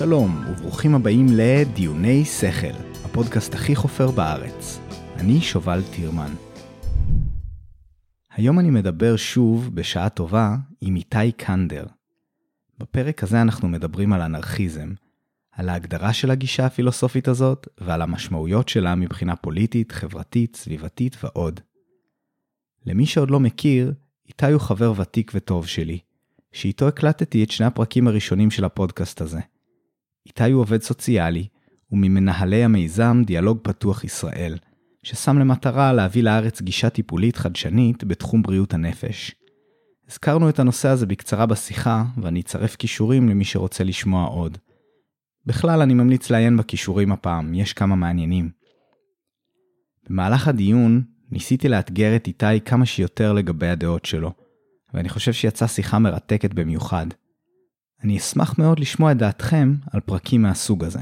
שלום, וברוכים הבאים לדיוני שכל, הפודקאסט הכי חופר בארץ. אני שובל טירמן. היום אני מדבר שוב, בשעה טובה, עם איתי קנדר. בפרק הזה אנחנו מדברים על אנרכיזם, על ההגדרה של הגישה הפילוסופית הזאת, ועל המשמעויות שלה מבחינה פוליטית, חברתית, סביבתית ועוד. למי שעוד לא מכיר, איתי הוא חבר ותיק וטוב שלי, שאיתו הקלטתי את שני הפרקים הראשונים של הפודקאסט הזה. איתי הוא עובד סוציאלי, וממנהלי המיזם דיאלוג פתוח ישראל, ששם למטרה להביא לארץ גישה טיפולית חדשנית בתחום בריאות הנפש. הזכרנו את הנושא הזה בקצרה בשיחה, ואני אצרף כישורים למי שרוצה לשמוע עוד. בכלל, אני ממליץ לעיין בכישורים הפעם, יש כמה מעניינים. במהלך הדיון, ניסיתי לאתגר את איתי כמה שיותר לגבי הדעות שלו, ואני חושב שיצאה שיחה מרתקת במיוחד. אני אשמח מאוד לשמוע את דעתכם על פרקים מהסוג הזה.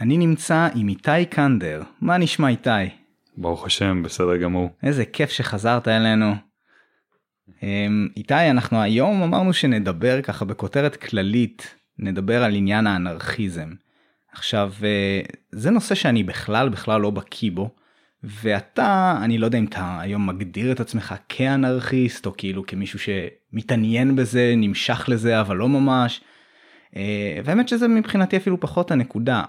אני נמצא עם איתי קנדר. מה נשמע איתי? ברוך השם, בסדר גמור. איזה כיף שחזרת אלינו. אמ, איתי, אנחנו היום אמרנו שנדבר ככה בכותרת כללית, נדבר על עניין האנרכיזם. עכשיו, אה, זה נושא שאני בכלל בכלל לא בקיא בו, ואתה, אני לא יודע אם אתה היום מגדיר את עצמך כאנרכיסט, או כאילו כמישהו שמתעניין בזה, נמשך לזה, אבל לא ממש. אה, והאמת שזה מבחינתי אפילו פחות הנקודה.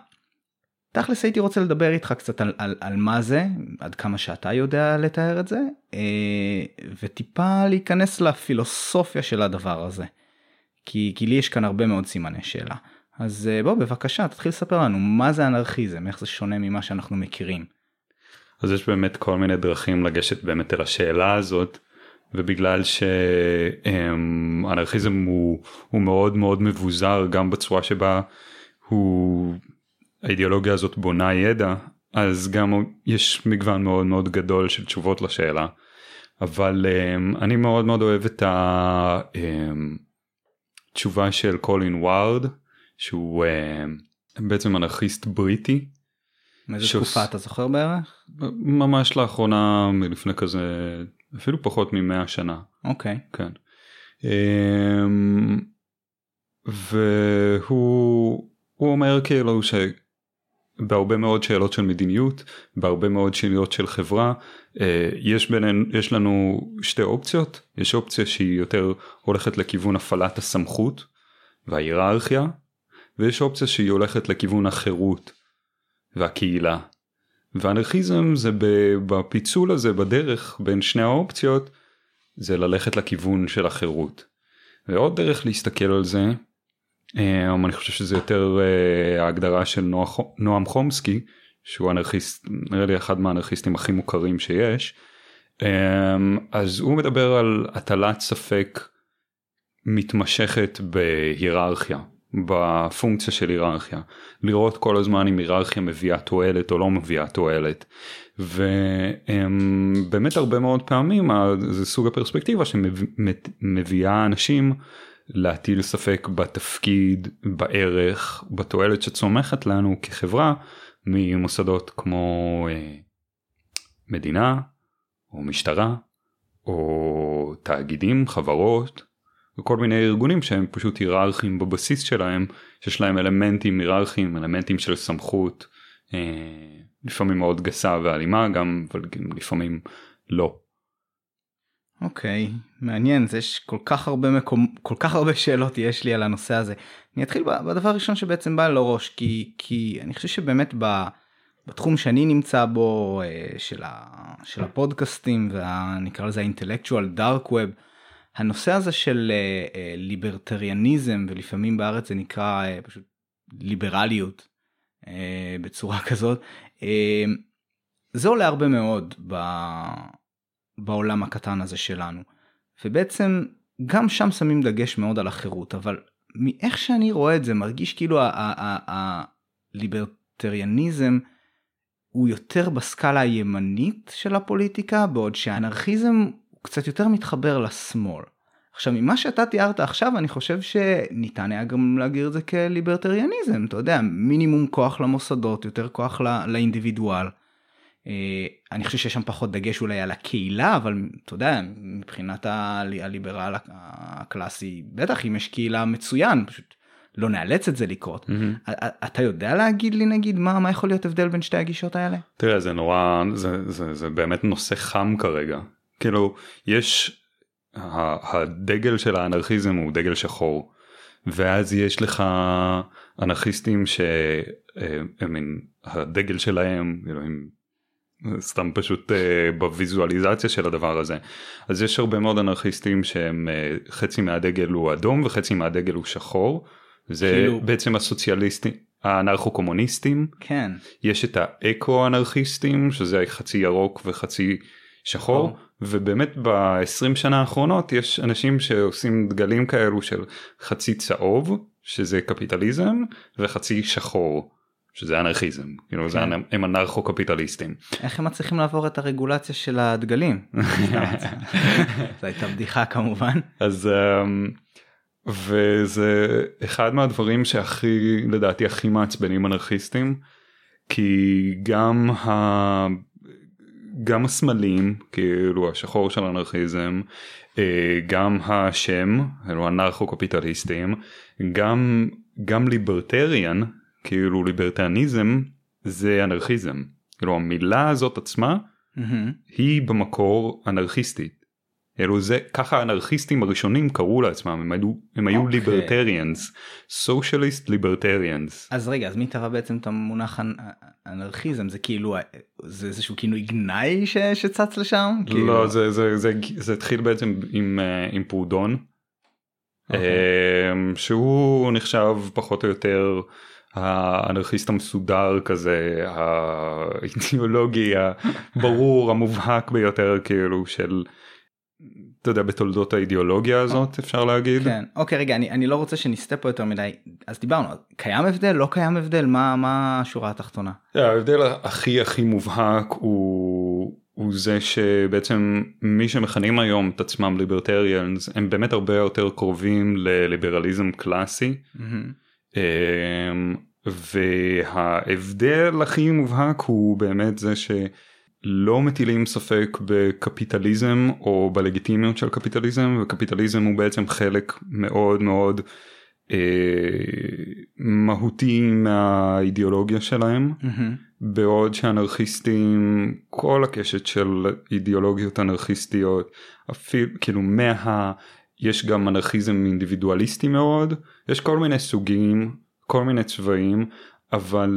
תכלס הייתי רוצה לדבר איתך קצת על, על, על מה זה, עד כמה שאתה יודע לתאר את זה, אה, וטיפה להיכנס לפילוסופיה של הדבר הזה. כי, כי לי יש כאן הרבה מאוד סימני שאלה. אז בוא בבקשה תתחיל לספר לנו מה זה אנרכיזם, איך זה שונה ממה שאנחנו מכירים. אז יש באמת כל מיני דרכים לגשת באמת אל השאלה הזאת ובגלל שאנרכיזם הוא, הוא מאוד מאוד מבוזר גם בצורה שבה הוא האידיאולוגיה הזאת בונה ידע אז גם יש מגוון מאוד מאוד גדול של תשובות לשאלה. אבל אני מאוד מאוד אוהב את התשובה של קולין ווארד שהוא בעצם אנרכיסט בריטי מאיזה שוס... תקופה אתה זוכר בערך? ממש לאחרונה מלפני כזה אפילו פחות ממאה שנה. אוקיי. כן. אמ, והוא אומר כאילו שבהרבה מאוד שאלות של מדיניות בהרבה מאוד שאלות של חברה אה, יש בינינו יש לנו שתי אופציות יש אופציה שהיא יותר הולכת לכיוון הפעלת הסמכות וההיררכיה ויש אופציה שהיא הולכת לכיוון החירות והקהילה. ואנרכיזם זה בפיצול הזה בדרך בין שני האופציות זה ללכת לכיוון של החירות. ועוד דרך להסתכל על זה אה, אני חושב שזה יותר אה, ההגדרה של נועם חומסקי שהוא אנרכיסט נראה לי אחד מהאנרכיסטים הכי מוכרים שיש אה, אז הוא מדבר על הטלת ספק מתמשכת בהיררכיה בפונקציה של היררכיה. לראות כל הזמן אם היררכיה מביאה תועלת או לא מביאה תועלת. ובאמת הרבה מאוד פעמים זה סוג הפרספקטיבה שמביאה אנשים להטיל ספק בתפקיד בערך בתועלת שצומחת לנו כחברה ממוסדות כמו אה, מדינה או משטרה או תאגידים חברות וכל מיני ארגונים שהם פשוט היררכיים בבסיס שלהם שיש להם אלמנטים היררכיים אלמנטים של סמכות אה, לפעמים מאוד גסה ואלימה גם אבל לפעמים לא. אוקיי okay, מעניין זה יש כל כך הרבה מקום כל כך הרבה שאלות יש לי על הנושא הזה אני אתחיל בדבר הראשון שבעצם בא לראש כי כי אני חושב שבאמת ב, בתחום שאני נמצא בו אה, של, ה, של הפודקאסטים ונקרא לזה האינטלקטואל דארק ווב הנושא הזה של uh, uh, ליברטריאניזם ולפעמים בארץ זה נקרא uh, פשוט ליברליות בצורה כזאת זה עולה הרבה מאוד ב... בעולם הקטן הזה שלנו. ובעצם גם שם שמים דגש מאוד על החירות אבל מאיך שאני רואה את זה מרגיש כאילו הליברטריאניזם הוא יותר בסקאלה הימנית של הפוליטיקה בעוד שהאנרכיזם קצת יותר מתחבר לשמאל. עכשיו ממה שאתה תיארת עכשיו אני חושב שניתן היה גם להגדיר את זה כליברטריאניזם אתה יודע מינימום כוח למוסדות יותר כוח לא, לאינדיבידואל אני חושב שיש שם פחות דגש אולי על הקהילה אבל אתה יודע מבחינת הליברל הקלאסי בטח אם יש קהילה מצוין פשוט לא נאלץ את זה לקרות. Mm-hmm. אתה יודע להגיד לי נגיד מה מה יכול להיות הבדל בין שתי הגישות האלה? תראה זה נורא זה, זה, זה באמת נושא חם כרגע כאילו יש הדגל של האנרכיזם הוא דגל שחור. ואז יש לך אנרכיסטים שהדגל שלהם כאילו, הם סתם פשוט uh, בוויזואליזציה של הדבר הזה. אז יש הרבה מאוד אנרכיסטים שהם uh, חצי מהדגל הוא אדום וחצי מהדגל הוא שחור. זה כאילו... בעצם הסוציאליסטים האנרכו קומוניסטים כן. יש את האקו אנרכיסטים שזה חצי ירוק וחצי שחור. ובאמת ב-20 שנה האחרונות יש אנשים שעושים דגלים כאלו של חצי צהוב שזה קפיטליזם וחצי שחור שזה אנרכיזם כאילו כן. זה הם אנרכו קפיטליסטים. איך הם מצליחים לעבור את הרגולציה של הדגלים? זו הייתה בדיחה כמובן. אז אמ, וזה אחד מהדברים שהכי לדעתי הכי מעצבנים אנרכיסטים כי גם ה... גם הסמלים כאילו השחור של אנרכיזם אה, גם השם אלו אנרכו קפיטליסטים גם גם ליברטריאן כאילו ליברטריאניזם זה אנרכיזם כאילו המילה הזאת עצמה mm-hmm. היא במקור אנרכיסטית. אלו זה ככה האנרכיסטים הראשונים קראו לעצמם הם היו הם היו ליברטריאנס סושיאליסט ליברטריאנס אז רגע אז מי טבע בעצם את המונח אנרכיזם זה כאילו זה איזשהו כינוי גנאי ש, שצץ לשם לא כאילו... זה זה זה זה התחיל בעצם עם אה, עם פרודון okay. אוקיי. אה, שהוא נחשב פחות או יותר. האנרכיסט המסודר כזה האידיאולוגי הברור המובהק ביותר כאילו של אתה יודע בתולדות האידיאולוגיה הזאת אפשר להגיד. כן אוקיי רגע אני, אני לא רוצה שנסטה פה יותר מדי אז דיברנו קיים הבדל לא קיים הבדל מה מה השורה התחתונה. ההבדל הכי הכי מובהק הוא הוא זה שבעצם מי שמכנים היום את עצמם ליברטריאנס הם באמת הרבה יותר קרובים לליברליזם קלאסי. Mm-hmm. וההבדל הכי מובהק הוא באמת זה שלא מטילים ספק בקפיטליזם או בלגיטימיות של קפיטליזם וקפיטליזם הוא בעצם חלק מאוד מאוד אה, מהותי מהאידיאולוגיה שלהם mm-hmm. בעוד שאנרכיסטים כל הקשת של אידיאולוגיות אנרכיסטיות אפילו כאילו מה... יש גם אנרכיזם אינדיבידואליסטי מאוד יש כל מיני סוגים כל מיני צבעים אבל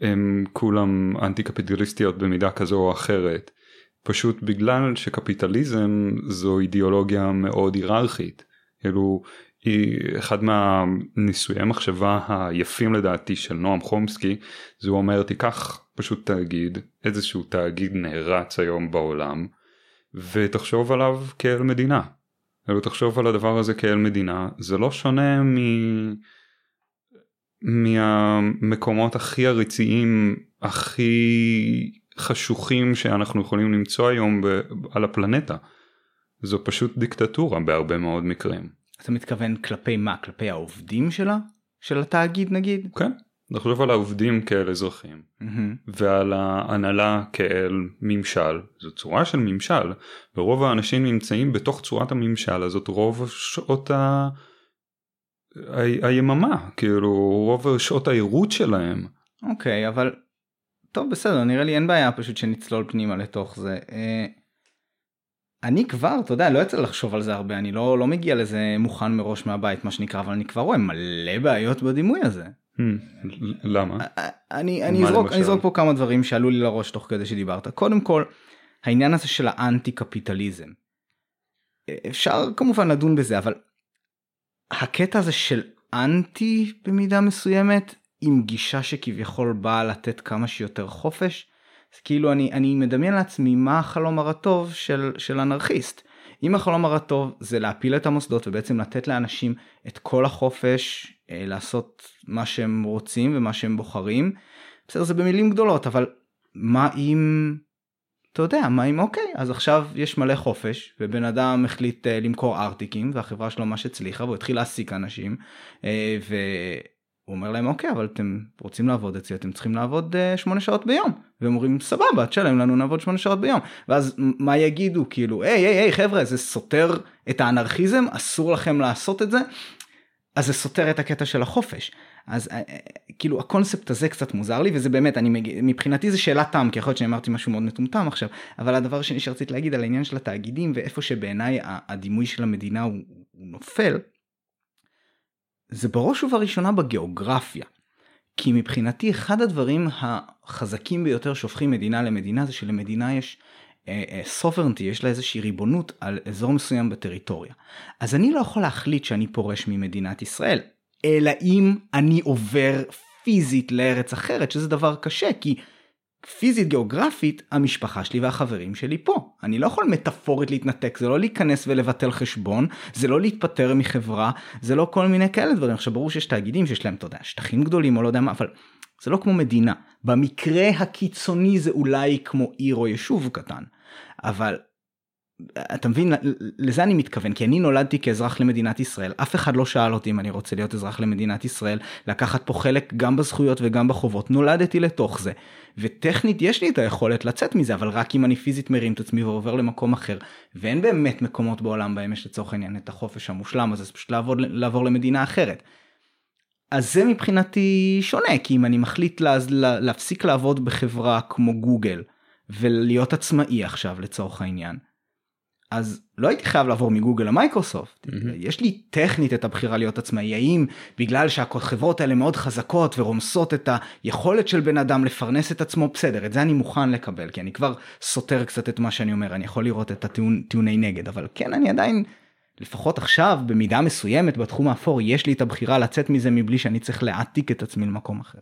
הם כולם אנטי קפיטליסטיות במידה כזו או אחרת. פשוט בגלל שקפיטליזם זו אידיאולוגיה מאוד היררכית. כאילו אחד מהניסויי מחשבה היפים לדעתי של נועם חומסקי זה הוא אומר תיקח פשוט תאגיד איזשהו תאגיד נערץ היום בעולם ותחשוב עליו כאל מדינה. כאילו תחשוב על הדבר הזה כאל מדינה זה לא שונה מ... מהמקומות הכי ארציים הכי חשוכים שאנחנו יכולים למצוא היום ב- על הפלנטה. זו פשוט דיקטטורה בהרבה מאוד מקרים. אתה מתכוון כלפי מה? כלפי העובדים שלה? של התאגיד נגיד? כן. נחשוב על העובדים כאל אזרחים mm-hmm. ועל ההנהלה כאל ממשל זו צורה של ממשל ורוב האנשים נמצאים בתוך צורת הממשל הזאת רוב שעות ה... ה... היממה כאילו רוב שעות העירות שלהם. אוקיי okay, אבל טוב בסדר נראה לי אין בעיה פשוט שנצלול פנימה לתוך זה. אה, אני כבר אתה יודע לא יוצא לחשוב על זה הרבה אני לא לא מגיע לזה מוכן מראש מהבית מה שנקרא אבל אני כבר רואה מלא בעיות בדימוי הזה. Hmm, למה? אני אני אזרוק אני אזרוק פה כמה דברים שעלו לי לראש תוך כדי שדיברת קודם כל העניין הזה של האנטי קפיטליזם. אפשר כמובן לדון בזה אבל הקטע הזה של אנטי במידה מסוימת עם גישה שכביכול באה לתת כמה שיותר חופש. אז כאילו אני אני מדמיין לעצמי מה החלום הרטוב של של אנרכיסט. אם החלום הרטוב זה להפיל את המוסדות ובעצם לתת לאנשים את כל החופש אה, לעשות מה שהם רוצים ומה שהם בוחרים. בסדר זה במילים גדולות אבל מה אם אתה יודע מה אם אוקיי אז עכשיו יש מלא חופש ובן אדם החליט uh, למכור ארטיקים והחברה שלו ממש הצליחה והוא התחיל להעסיק אנשים uh, הוא אומר להם אוקיי אבל אתם רוצים לעבוד אצלי אתם צריכים לעבוד uh, שמונה שעות ביום. והם אומרים סבבה תשלם לנו נעבוד שמונה שעות ביום. ואז מה יגידו? כאילו היי היי היי חבר'ה זה סותר את האנרכיזם אסור לכם לעשות את זה. אז זה סותר את הקטע של החופש אז uh, כאילו הקונספט הזה קצת מוזר לי וזה באמת אני מגיע מבחינתי זה שאלת תם כי יכול להיות שאני אמרתי משהו מאוד מטומטם עכשיו אבל הדבר השני שרציתי להגיד על העניין של התאגידים ואיפה שבעיניי הדימוי של המדינה הוא, הוא נופל. זה בראש ובראשונה בגיאוגרפיה. כי מבחינתי אחד הדברים החזקים ביותר שהופכים מדינה למדינה זה שלמדינה יש סוברנטי, uh, יש לה איזושהי ריבונות על אזור מסוים בטריטוריה. אז אני לא יכול להחליט שאני פורש ממדינת ישראל, אלא אם אני עובר פיזית לארץ אחרת, שזה דבר קשה, כי פיזית גיאוגרפית המשפחה שלי והחברים שלי פה. אני לא יכול מטאפורית להתנתק זה לא להיכנס ולבטל חשבון זה לא להתפטר מחברה זה לא כל מיני כאלה דברים. עכשיו ברור שיש תאגידים שיש להם אתה יודע שטחים גדולים או לא יודע מה אבל זה לא כמו מדינה. במקרה הקיצוני זה אולי כמו עיר או יישוב קטן אבל אתה מבין לזה אני מתכוון כי אני נולדתי כאזרח למדינת ישראל אף אחד לא שאל אותי אם אני רוצה להיות אזרח למדינת ישראל לקחת פה חלק גם בזכויות וגם בחובות נולדתי לתוך זה וטכנית יש לי את היכולת לצאת מזה אבל רק אם אני פיזית מרים את עצמי ועובר למקום אחר ואין באמת מקומות בעולם בהם יש לצורך העניין את החופש המושלם אז זה פשוט לעבור, לעבור למדינה אחרת. אז זה מבחינתי שונה כי אם אני מחליט לה, לה, להפסיק לעבוד בחברה כמו גוגל ולהיות עצמאי עכשיו לצורך העניין. אז לא הייתי חייב לעבור מגוגל למייקרוסופט. mm-hmm. יש לי טכנית את הבחירה להיות עצמאי. האם בגלל שהחברות האלה מאוד חזקות ורומסות את היכולת של בן אדם לפרנס את עצמו? בסדר את זה אני מוכן לקבל כי אני כבר סותר קצת את מה שאני אומר. אני יכול לראות את הטיעוני נגד אבל כן אני עדיין לפחות עכשיו במידה מסוימת בתחום האפור יש לי את הבחירה לצאת מזה מבלי שאני צריך להעתיק את עצמי למקום אחר.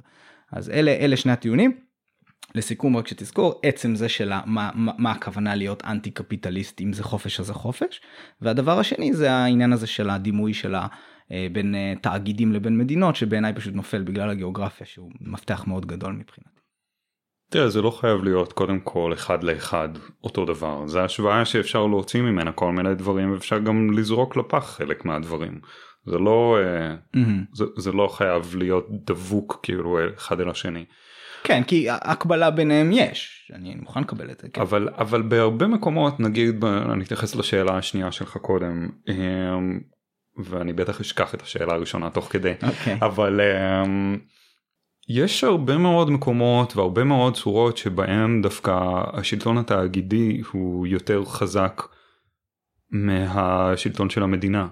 אז אלה אלה שני הטיעונים. לסיכום רק שתזכור עצם זה של מה, מה, מה הכוונה להיות אנטי קפיטליסט אם זה חופש אז זה חופש והדבר השני זה העניין הזה של הדימוי של ה... אה, בין אה, תאגידים לבין מדינות שבעיניי פשוט נופל בגלל הגיאוגרפיה שהוא מפתח מאוד גדול מבחינתי. תראה זה לא חייב להיות קודם כל אחד לאחד אותו דבר זה השוואה שאפשר להוציא ממנה כל מיני דברים ואפשר גם לזרוק לפח חלק מהדברים זה לא mm-hmm. זה, זה לא חייב להיות דבוק כאילו אחד אל השני. כן כי הקבלה ביניהם יש אני מוכן לקבל את זה כן. אבל אבל בהרבה מקומות נגיד אני אתייחס לשאלה השנייה שלך קודם אמ, ואני בטח אשכח את השאלה הראשונה תוך כדי okay. אוקיי. אבל אמ, יש הרבה מאוד מקומות והרבה מאוד צורות שבהם דווקא השלטון התאגידי הוא יותר חזק מהשלטון של המדינה.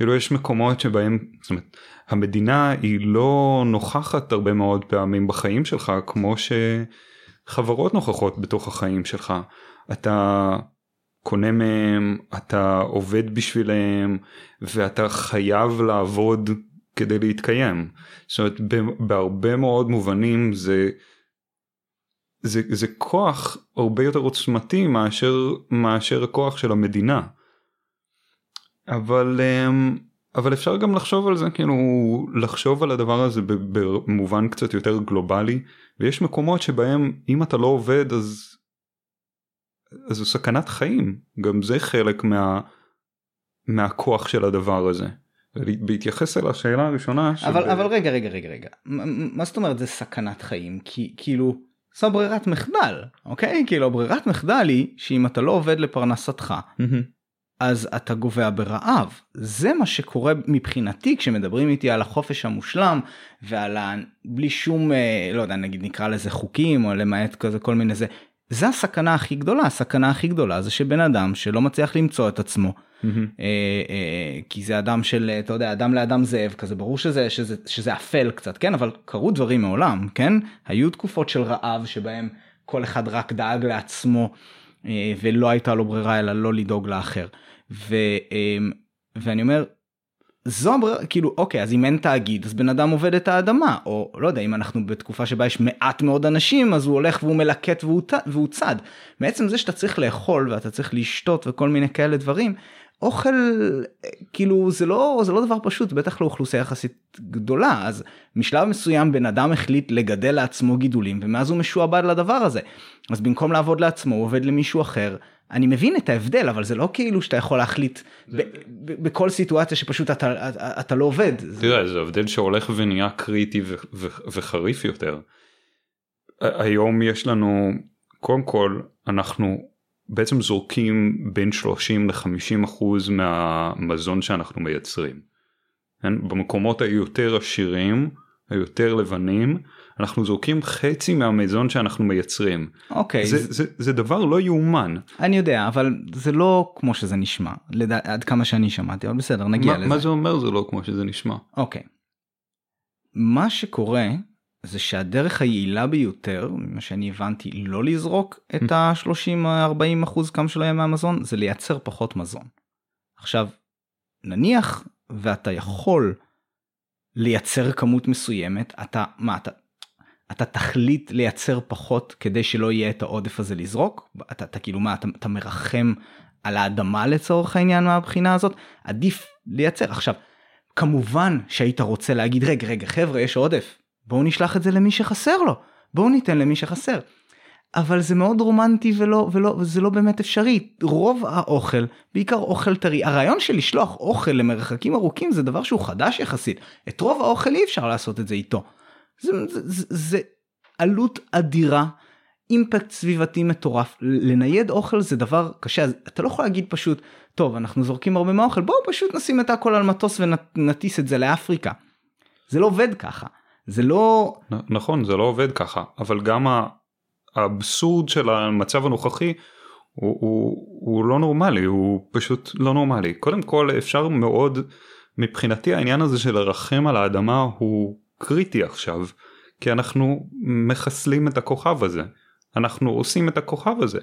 כאילו יש מקומות שבהם זאת אומרת, המדינה היא לא נוכחת הרבה מאוד פעמים בחיים שלך כמו שחברות נוכחות בתוך החיים שלך. אתה קונה מהם, אתה עובד בשבילם ואתה חייב לעבוד כדי להתקיים. זאת אומרת בהרבה מאוד מובנים זה זה, זה כוח הרבה יותר עוצמתי מאשר מאשר הכוח של המדינה. אבל אמ, אבל אפשר גם לחשוב על זה כאילו לחשוב על הדבר הזה במובן קצת יותר גלובלי ויש מקומות שבהם אם אתה לא עובד אז אז זו סכנת חיים גם זה חלק מה מהכוח של הדבר הזה. בהתייחס אל השאלה הראשונה אבל אבל רגע רגע רגע רגע מה זאת אומרת זה סכנת חיים כי כאילו זו ברירת מחדל אוקיי כאילו ברירת מחדל היא שאם אתה לא עובד לפרנסתך. אז אתה גובע ברעב. זה מה שקורה מבחינתי כשמדברים איתי על החופש המושלם ועל ה... בלי שום, אה, לא יודע, נגיד נקרא לזה חוקים או למעט כזה כל מיני זה. זה הסכנה הכי גדולה, הסכנה הכי גדולה זה שבן אדם שלא מצליח למצוא את עצמו. Mm-hmm. אה, אה, כי זה אדם של אתה יודע אדם לאדם זאב כזה ברור שזה שזה שזה אפל קצת כן אבל קרו דברים מעולם כן היו תקופות של רעב שבהם כל אחד רק דאג לעצמו אה, ולא הייתה לו ברירה אלא לא לדאוג לאחר. ו, אמ, ואני אומר זו הברירה כאילו אוקיי אז אם אין תאגיד אז בן אדם עובד את האדמה או לא יודע אם אנחנו בתקופה שבה יש מעט מאוד אנשים אז הוא הולך והוא מלקט והוא, והוא צד. מעצם זה שאתה צריך לאכול ואתה צריך לשתות וכל מיני כאלה דברים אוכל כאילו זה לא זה לא דבר פשוט בטח לאוכלוסייה יחסית גדולה אז משלב מסוים בן אדם החליט לגדל לעצמו גידולים ומאז הוא משועבד לדבר הזה אז במקום לעבוד לעצמו הוא עובד למישהו אחר אני מבין את ההבדל אבל זה לא כאילו שאתה יכול להחליט בכל סיטואציה שפשוט אתה, אתה, אתה לא עובד. תראה זה הבדל שהולך ונהיה קריטי ו- ו- וחריף יותר. היום יש לנו קודם כל אנחנו בעצם זורקים בין 30 ל-50 אחוז מהמזון שאנחנו מייצרים. כן? במקומות היותר עשירים היותר לבנים אנחנו זורקים חצי מהמזון שאנחנו מייצרים. אוקיי, זה, זה, זה, זה דבר לא יאומן. אני יודע אבל זה לא כמו שזה נשמע לדע, עד כמה שאני שמעתי אבל בסדר נגיע מה, לזה. מה זה אומר זה לא כמו שזה נשמע. אוקיי. מה שקורה זה שהדרך היעילה ביותר, ממה שאני הבנתי, לא לזרוק את ה-30-40 אחוז כמה שלא יהיה מהמזון, זה לייצר פחות מזון. עכשיו, נניח ואתה יכול לייצר כמות מסוימת, אתה, מה, אתה, אתה תחליט לייצר פחות כדי שלא יהיה את העודף הזה לזרוק? אתה, אתה כאילו מה, אתה, אתה מרחם על האדמה לצורך העניין מהבחינה הזאת? עדיף לייצר. עכשיו, כמובן שהיית רוצה להגיד רגע רגע חבר'ה יש עודף בואו נשלח את זה למי שחסר לו בואו ניתן למי שחסר. אבל זה מאוד רומנטי ולא ולא וזה לא באמת אפשרי רוב האוכל בעיקר אוכל טרי הרעיון של לשלוח אוכל למרחקים ארוכים זה דבר שהוא חדש יחסית את רוב האוכל אי אפשר לעשות את זה איתו. זה, זה, זה, זה עלות אדירה אימפקט סביבתי מטורף. לנייד אוכל זה דבר קשה אז אתה לא יכול להגיד פשוט טוב אנחנו זורקים הרבה מהאוכל בואו פשוט נשים את הכל על מטוס ונטיס את זה לאפריקה. זה לא עובד ככה. זה לא נ- נכון זה לא עובד ככה אבל גם ה- האבסורד של המצב הנוכחי הוא, הוא, הוא לא נורמלי הוא פשוט לא נורמלי. קודם כל אפשר מאוד מבחינתי העניין הזה של לרחם על האדמה הוא קריטי עכשיו כי אנחנו מחסלים את הכוכב הזה אנחנו עושים את הכוכב הזה.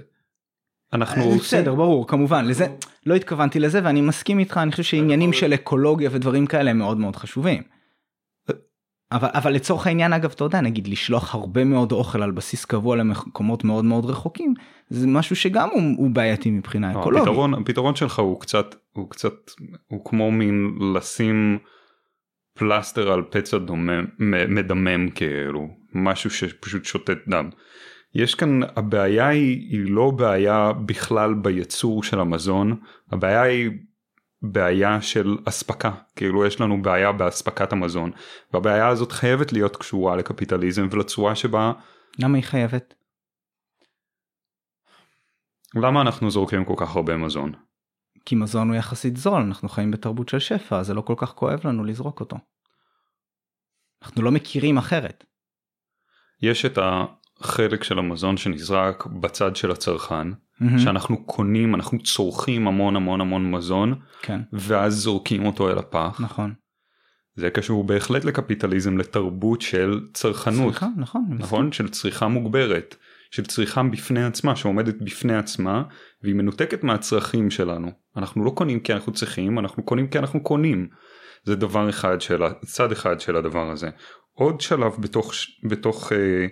אנחנו אה, עושים בסדר ברור כמובן לזה לא התכוונתי לזה ואני מסכים איתך אני חושב שעניינים של אקולוגיה ודברים כאלה הם מאוד מאוד חשובים. אבל אבל לצורך העניין אגב אתה יודע נגיד לשלוח הרבה מאוד אוכל על בסיס קבוע למקומות מאוד מאוד רחוקים זה משהו שגם הוא, הוא בעייתי מבחינה לא, אקולוגית. הפתרון הפתרון שלך הוא קצת הוא קצת הוא כמו מין לשים פלסטר על פצע דומם מדמם כאילו משהו שפשוט שותת דם. יש כאן הבעיה היא, היא לא בעיה בכלל בייצור של המזון הבעיה היא בעיה של אספקה כאילו יש לנו בעיה באספקת המזון והבעיה הזאת חייבת להיות קשורה לקפיטליזם ולצורה שבה למה היא חייבת? למה אנחנו זורקים כל כך הרבה מזון. כי מזון הוא יחסית זול אנחנו חיים בתרבות של שפע זה לא כל כך כואב לנו לזרוק אותו. אנחנו לא מכירים אחרת. יש את החלק של המזון שנזרק בצד של הצרכן מהמם. שאנחנו קונים אנחנו צורכים המון המון המון מזון כן ואז זורקים אותו אל הפח נכון. זה קשור בהחלט לקפיטליזם לתרבות של צרכנות סליחה, נכון. נכון של צריכה מוגברת של צריכה בפני עצמה שעומדת בפני עצמה והיא מנותקת מהצרכים שלנו. אנחנו לא קונים כי אנחנו צריכים אנחנו קונים כי אנחנו קונים. זה דבר אחד של צד אחד של הדבר הזה. עוד שלב בתוך בתוך אה,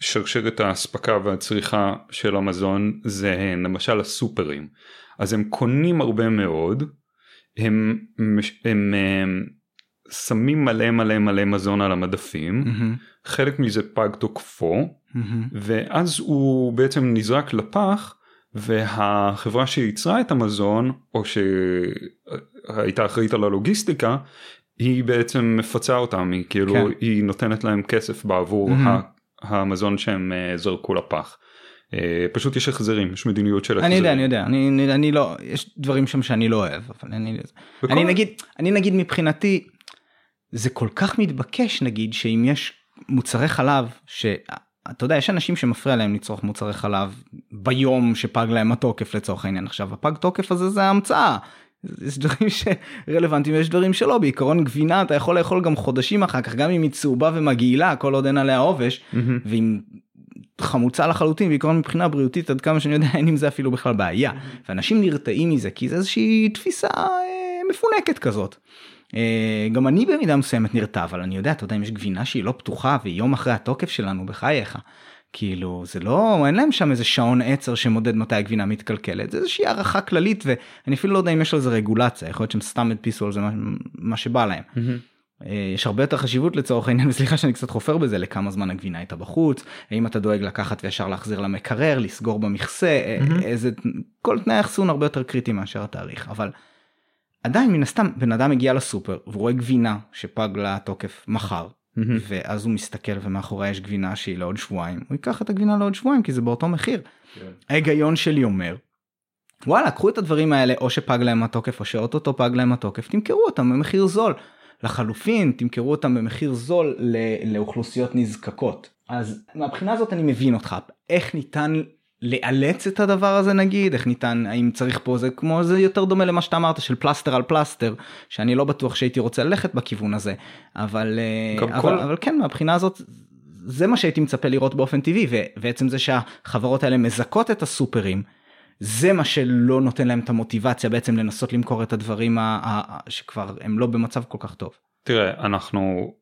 שרשרת האספקה והצריכה של המזון זה למשל הסופרים. אז הם קונים הרבה מאוד הם, מש- הם, הם שמים מלא מלא מלא מזון על המדפים. מהמם, חלק מזה פג תוקפו. ואז הוא בעצם נזרק לפח והחברה שייצרה את המזון או שהייתה אחראית על הלוגיסטיקה היא בעצם מפצה אותם היא כאילו כן. היא נותנת להם כסף בעבור. ה- המזון שהם אה, זרקו לפח. אה, פשוט יש החזרים יש מדיניות של החזרים. אני יודע אני יודע אני, אני, לא יש דברים שם שאני לא אוהב אבל אני וכל- אני נגיד אני נגיד מבחינתי זה כל כך מתבקש נגיד שאם יש מוצרי חלב שאתה יודע יש אנשים שמפריע להם לצרוך מוצרי חלב ביום שפג להם התוקף לצורך העניין עכשיו הפג תוקף הזה זה המצאה. יש דברים שרלוונטיים ויש דברים שלא בעיקרון גבינה אתה יכול לאכול גם חודשים אחר כך גם אם היא צהובה ומגעילה כל עוד אין עליה עובש מהמם. ועם חמוצה לחלוטין בעיקרון מבחינה בריאותית עד כמה שאני יודע אין עם זה אפילו בכלל בעיה ואנשים נרתעים מזה כי זה איזושהי תפיסה אה, מפונקת כזאת. אה, גם אני במידה מסוימת נרתע אבל אני יודע אתה יודע אם יש גבינה שהיא לא פתוחה והיא יום אחרי התוקף שלנו בחייך. כאילו זה לא אין להם שם איזה שעון עצר שמודד מתי הגבינה מתקלקלת זה איזושהי הערכה כללית ואני אפילו לא יודע אם יש על זה רגולציה יכול להיות שהם סתם הדפיסו על זה מה, מה שבא להם. אה, יש הרבה יותר חשיבות לצורך העניין וסליחה שאני קצת חופר בזה לכמה זמן הגבינה הייתה בחוץ האם אתה דואג לקחת וישר להחזיר למקרר לסגור במכסה mm-hmm. איזה כל תנאי אחסון הרבה יותר קריטי מאשר התאריך אבל. עדיין מן הסתם בן אדם מגיע לסופר והוא רואה גבינה שפג לה תוקף מחר mm-hmm. ואז הוא מסתכל ומאחורי יש גבינה שהיא לעוד שבועיים הוא ייקח את הגבינה לעוד שבועיים כי זה באותו מחיר. Yeah. כן. ההיגיון שלי אומר וואלה קחו את הדברים האלה או שפג להם התוקף או שאו-טו-טו פג להם התוקף תמכרו אותם במחיר זול. לחלופין תמכרו אותם במחיר זול לאוכלוסיות נזקקות. אז מהבחינה הזאת אני מבין אותך איך ניתן לאלץ את הדבר הזה נגיד איך ניתן האם צריך פה זה כמו זה יותר דומה למה שאתה אמרת של פלסטר על פלסטר שאני לא בטוח שהייתי רוצה ללכת בכיוון הזה אבל אה, אבל, כל... אבל כן מהבחינה הזאת זה מה שהייתי מצפה לראות באופן טבעי ובעצם זה שהחברות האלה מזכות את הסופרים. זה מה שלא נותן להם את המוטיבציה בעצם לנסות למכור את הדברים שכבר הם לא במצב כל כך טוב. תראה אנחנו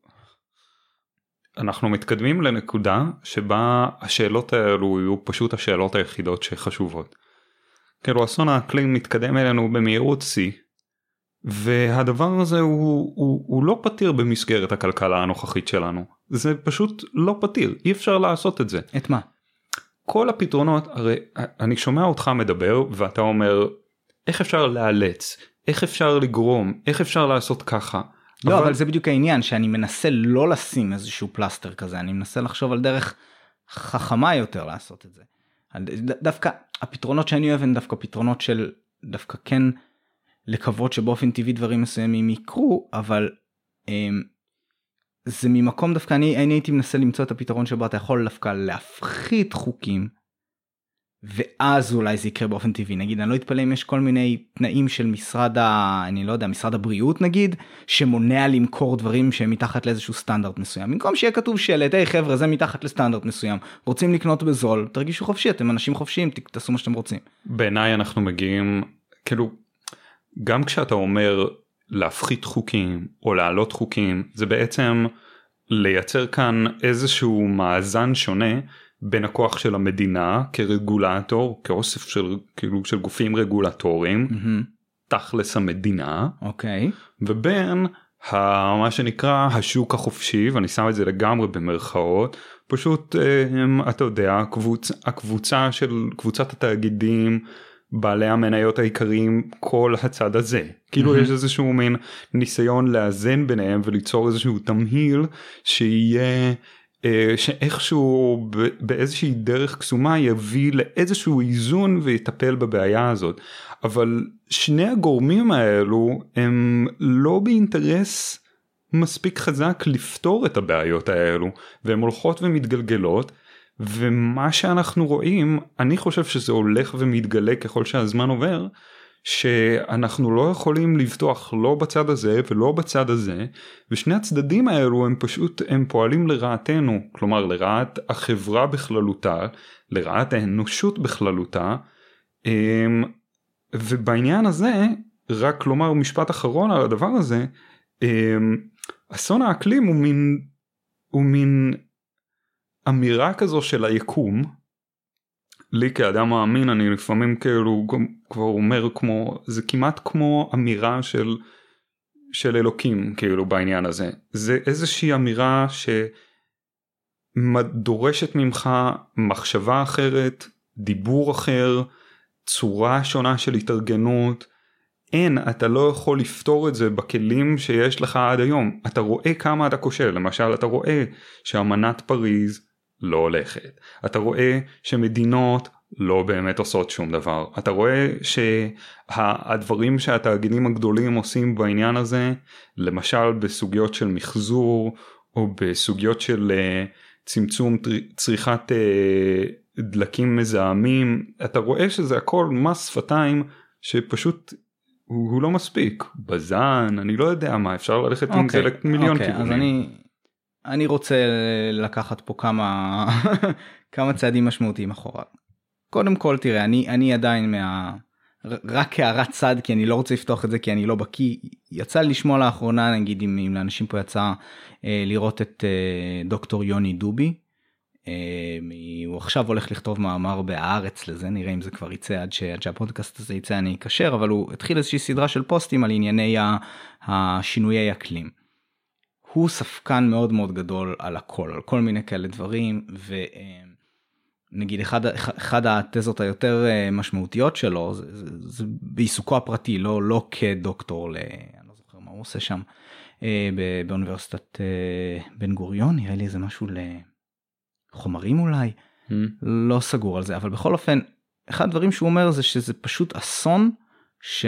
אנחנו מתקדמים לנקודה שבה השאלות האלו יהיו פשוט השאלות היחידות שחשובות. כאילו אסון האקלים מתקדם אלינו במהירות שיא והדבר הזה הוא, הוא, הוא לא פתיר במסגרת הכלכלה הנוכחית שלנו זה פשוט לא פתיר אי אפשר לעשות את זה. את מה? כל הפתרונות הרי אני שומע אותך מדבר ואתה אומר איך אפשר לאלץ איך אפשר לגרום איך אפשר לעשות ככה. לא אבל... אבל זה בדיוק העניין שאני מנסה לא לשים איזשהו פלסטר כזה אני מנסה לחשוב על דרך חכמה יותר לעשות את זה. דווקא הפתרונות שאני אוהב הם דווקא פתרונות של דווקא כן לקוות שבאופן טבעי דברים מסוימים יקרו אבל אמ, זה ממקום דווקא אני, אני הייתי מנסה למצוא את הפתרון שבו אתה יכול דווקא להפחית חוקים ואז אולי זה יקרה באופן טבעי. נגיד אני לא אתפלא אם יש כל מיני תנאים של משרד ה... אני לא יודע משרד הבריאות נגיד שמונע למכור דברים שהם מתחת לאיזשהו סטנדרט מסוים. במקום שיהיה כתוב שלט היי חבר'ה זה מתחת לסטנדרט מסוים. רוצים לקנות בזול? תרגישו חופשי אתם אנשים חופשיים תעשו מה שאתם רוצים. בעיניי אנחנו מגיעים כאילו גם כשאתה אומר להפחית חוקים או להעלות חוקים זה בעצם לייצר כאן איזשהו מאזן שונה בין הכוח של המדינה כרגולטור כאוסף של כאילו של גופים רגולטוריים mm-hmm. תכלס המדינה אוקיי okay. ובין ה, מה שנקרא השוק החופשי ואני שם את זה לגמרי במרכאות פשוט אה, אתה יודע הקבוצ, הקבוצה של קבוצת התאגידים בעלי המניות העיקריים כל הצד הזה כאילו mm-hmm. יש איזשהו מין ניסיון לאזן ביניהם וליצור איזשהו תמהיל שיהיה שאיכשהו באיזושהי דרך קסומה יביא לאיזשהו איזון ויטפל בבעיה הזאת. אבל שני הגורמים האלו הם לא באינטרס מספיק חזק לפתור את הבעיות האלו והן הולכות ומתגלגלות ומה שאנחנו רואים אני חושב שזה הולך ומתגלה ככל שהזמן עובר שאנחנו לא יכולים לבטוח לא בצד הזה ולא בצד הזה ושני הצדדים האלו הם פשוט הם פועלים לרעתנו. כלומר לרעת החברה בכללותה לרעת האנושות בכללותה. אמ, ובעניין הזה רק לומר משפט אחרון על הדבר הזה אמ, אסון האקלים הוא מין הוא מין אמירה כזו של היקום לי כאדם מאמין אני לפעמים כאילו כבר אומר כמו זה כמעט כמו אמירה של של אלוקים כאילו בעניין הזה. זה איזושהי אמירה שדורשת ממך מחשבה אחרת דיבור אחר צורה שונה של התארגנות. אין אתה לא יכול לפתור את זה בכלים שיש לך עד היום. אתה רואה כמה אתה כושל. למשל אתה רואה שאמנת פריז לא הולכת. אתה רואה שמדינות לא באמת עושות שום דבר. אתה רואה שהדברים שהתאגידים הגדולים עושים בעניין הזה, למשל בסוגיות של מחזור או בסוגיות של uh, צמצום צריכת uh, דלקים מזהמים, אתה רואה שזה הכל מס שפתיים שפשוט הוא, הוא לא מספיק. בזן, אני לא יודע מה, אפשר ללכת okay, עם זה אוקיי, למיליון okay, כיוונים. אז אני... אני רוצה לקחת פה כמה כמה צעדים משמעותיים אחורה. קודם כל תראה אני אני עדיין מה... רק כהערת צד כי אני לא רוצה לפתוח את זה כי אני לא בקיא יצא לי לשמוע לאחרונה נגיד אם, אם לאנשים פה יצא אה, לראות את אה, דוקטור יוני דובי. אה, הוא עכשיו הולך לכתוב מאמר בהארץ לזה נראה אם זה כבר יצא עד, ש, עד שהפודקאסט הזה יצא אני אקשר אבל הוא התחיל איזושהי סדרה של פוסטים על ענייני השינויי אקלים. הוא ספקן מאוד מאוד גדול על הכל, על כל מיני כאלה דברים, ונגיד אחד, אחד התזות היותר אה, משמעותיות שלו, זה, זה, זה בעיסוקו הפרטי, לא, לא כדוקטור, ל... אני לא זוכר מה הוא עושה שם, אה, באוניברסיטת אה, בן גוריון, נראה לי איזה משהו לחומרים אולי, mm. לא סגור על זה, אבל בכל אופן, אחד הדברים שהוא אומר זה שזה פשוט אסון. ש,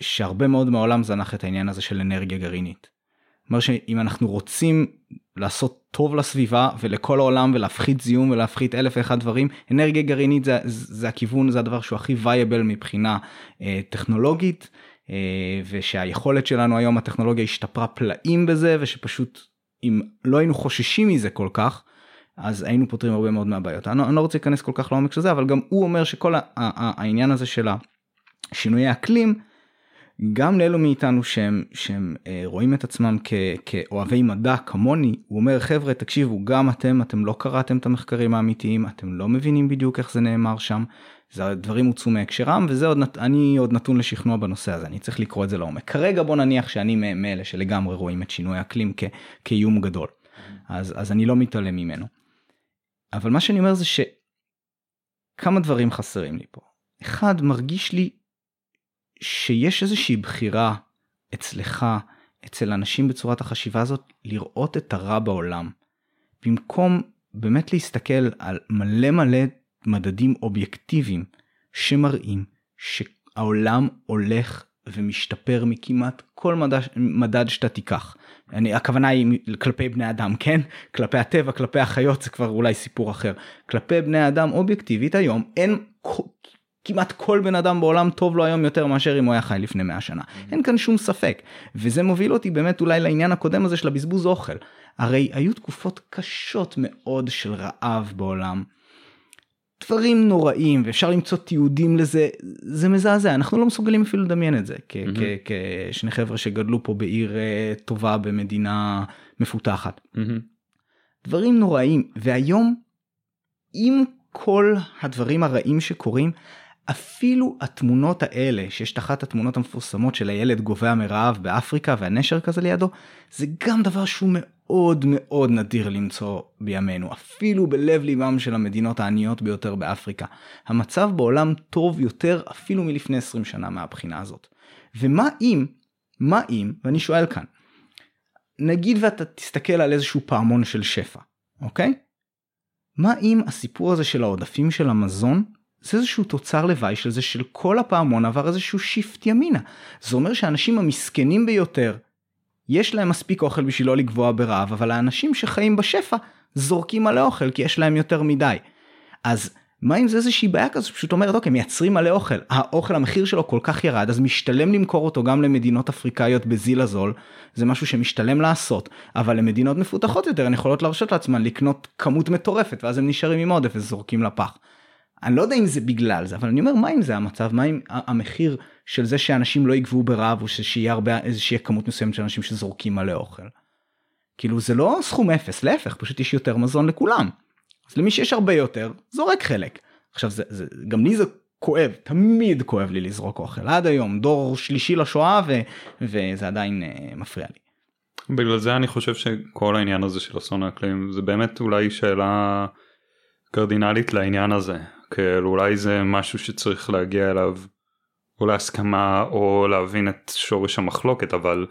שהרבה מאוד מהעולם זנח את העניין הזה של אנרגיה גרעינית. אומר שאם אנחנו רוצים לעשות טוב לסביבה ולכל העולם ולהפחית זיהום ולהפחית אלף ואחד דברים אנרגיה גרעינית זה, זה הכיוון זה הדבר שהוא הכי וייבל מבחינה אה, טכנולוגית אה, ושהיכולת שלנו היום הטכנולוגיה השתפרה פלאים בזה ושפשוט אם לא היינו חוששים מזה כל כך אז היינו פותרים הרבה מאוד מהבעיות. אני, אני לא רוצה להיכנס כל כך לעומק של זה אבל גם הוא אומר שכל העניין הזה של השינויי אקלים גם לאלו מאיתנו שהם, שהם אה, רואים את עצמם כ, כאוהבי מדע כמוני, הוא אומר חבר'ה תקשיבו גם אתם, אתם לא קראתם את המחקרים האמיתיים, אתם לא מבינים בדיוק איך זה נאמר שם, זה דברים הוצאו מהקשרם וזה עוד, אני עוד נתון לשכנוע בנושא הזה, אני צריך לקרוא את זה לעומק. כרגע בוא נניח שאני מאלה שלגמרי רואים את שינוי האקלים כ, כאיום גדול, אז, אז אני לא מתעלם ממנו. אבל מה שאני אומר זה שכמה דברים חסרים לי פה. אחד, מרגיש לי שיש איזושהי בחירה אצלך, אצל אנשים בצורת החשיבה הזאת, לראות את הרע בעולם. במקום באמת להסתכל על מלא מלא מדדים אובייקטיביים שמראים שהעולם הולך ומשתפר מכמעט כל מדד, מדד שאתה תיקח. אני, הכוונה היא כלפי בני אדם, כן? כלפי הטבע, כלפי החיות זה כבר אולי סיפור אחר. כלפי בני אדם אובייקטיבית היום אין כמעט כל בן אדם בעולם טוב לו היום יותר מאשר אם הוא היה חי לפני 100 שנה. אין כאן שום ספק. וזה מוביל אותי באמת אולי לעניין הקודם הזה של הבזבוז אוכל. הרי היו תקופות קשות מאוד של רעב בעולם. דברים נוראים ואפשר למצוא תיעודים לזה זה מזעזע אנחנו לא מסוגלים אפילו לדמיין את זה mm-hmm. כשני חבר'ה שגדלו פה בעיר אה, טובה במדינה מפותחת. Mm-hmm. דברים נוראים והיום עם כל הדברים הרעים שקורים אפילו התמונות האלה שיש את אחת התמונות המפורסמות של הילד גובע מרעב באפריקה והנשר כזה לידו זה גם דבר שהוא מאוד מאוד נדיר למצוא בימינו אפילו בלב ליבם של המדינות העניות ביותר באפריקה. המצב בעולם טוב יותר אפילו מלפני 20 שנה מהבחינה הזאת. ומה אם, מה אם, ואני שואל כאן, נגיד ואתה תסתכל על איזשהו פעמון של שפע, אוקיי? מה אם הסיפור הזה של העודפים של המזון זה איזשהו תוצר לוואי של זה של כל הפעמון עבר איזשהו שיפט ימינה. זה אומר שהאנשים המסכנים ביותר, יש להם מספיק אוכל בשביל לא לגבוה ברעב, אבל האנשים שחיים בשפע זורקים מלא אוכל כי יש להם יותר מדי. אז מה אם זה איזושהי בעיה כזו שפשוט אומרת אוקיי מייצרים מלא אוכל האוכל המחיר שלו כל כך ירד אז משתלם למכור אותו גם למדינות אפריקאיות בזיל הזול זה משהו שמשתלם לעשות אבל למדינות מפותחות יותר הן יכולות להרשות לעצמן לקנות כמות מטורפת ואז הם נשארים עם עודף וזורקים לפח. אני לא יודע אם זה בגלל זה אבל אני אומר מה אם זה המצב מה אם המחיר של זה שאנשים לא יגבו ברעב או שיהיה הרבה איזושהי כמות מסוימת של אנשים שזורקים מלא אוכל. כאילו זה לא סכום אפס להפך פשוט יש יותר מזון לכולם. אז למי שיש הרבה יותר זורק חלק. עכשיו זה, זה גם לי זה כואב תמיד כואב לי לזרוק אוכל עד היום דור שלישי לשואה ו, וזה עדיין uh, מפריע לי. בגלל זה אני חושב שכל העניין הזה של אסון האקלים זה באמת אולי שאלה קרדינלית לעניין הזה כאילו אולי זה משהו שצריך להגיע אליו או להסכמה או להבין את שורש המחלוקת אבל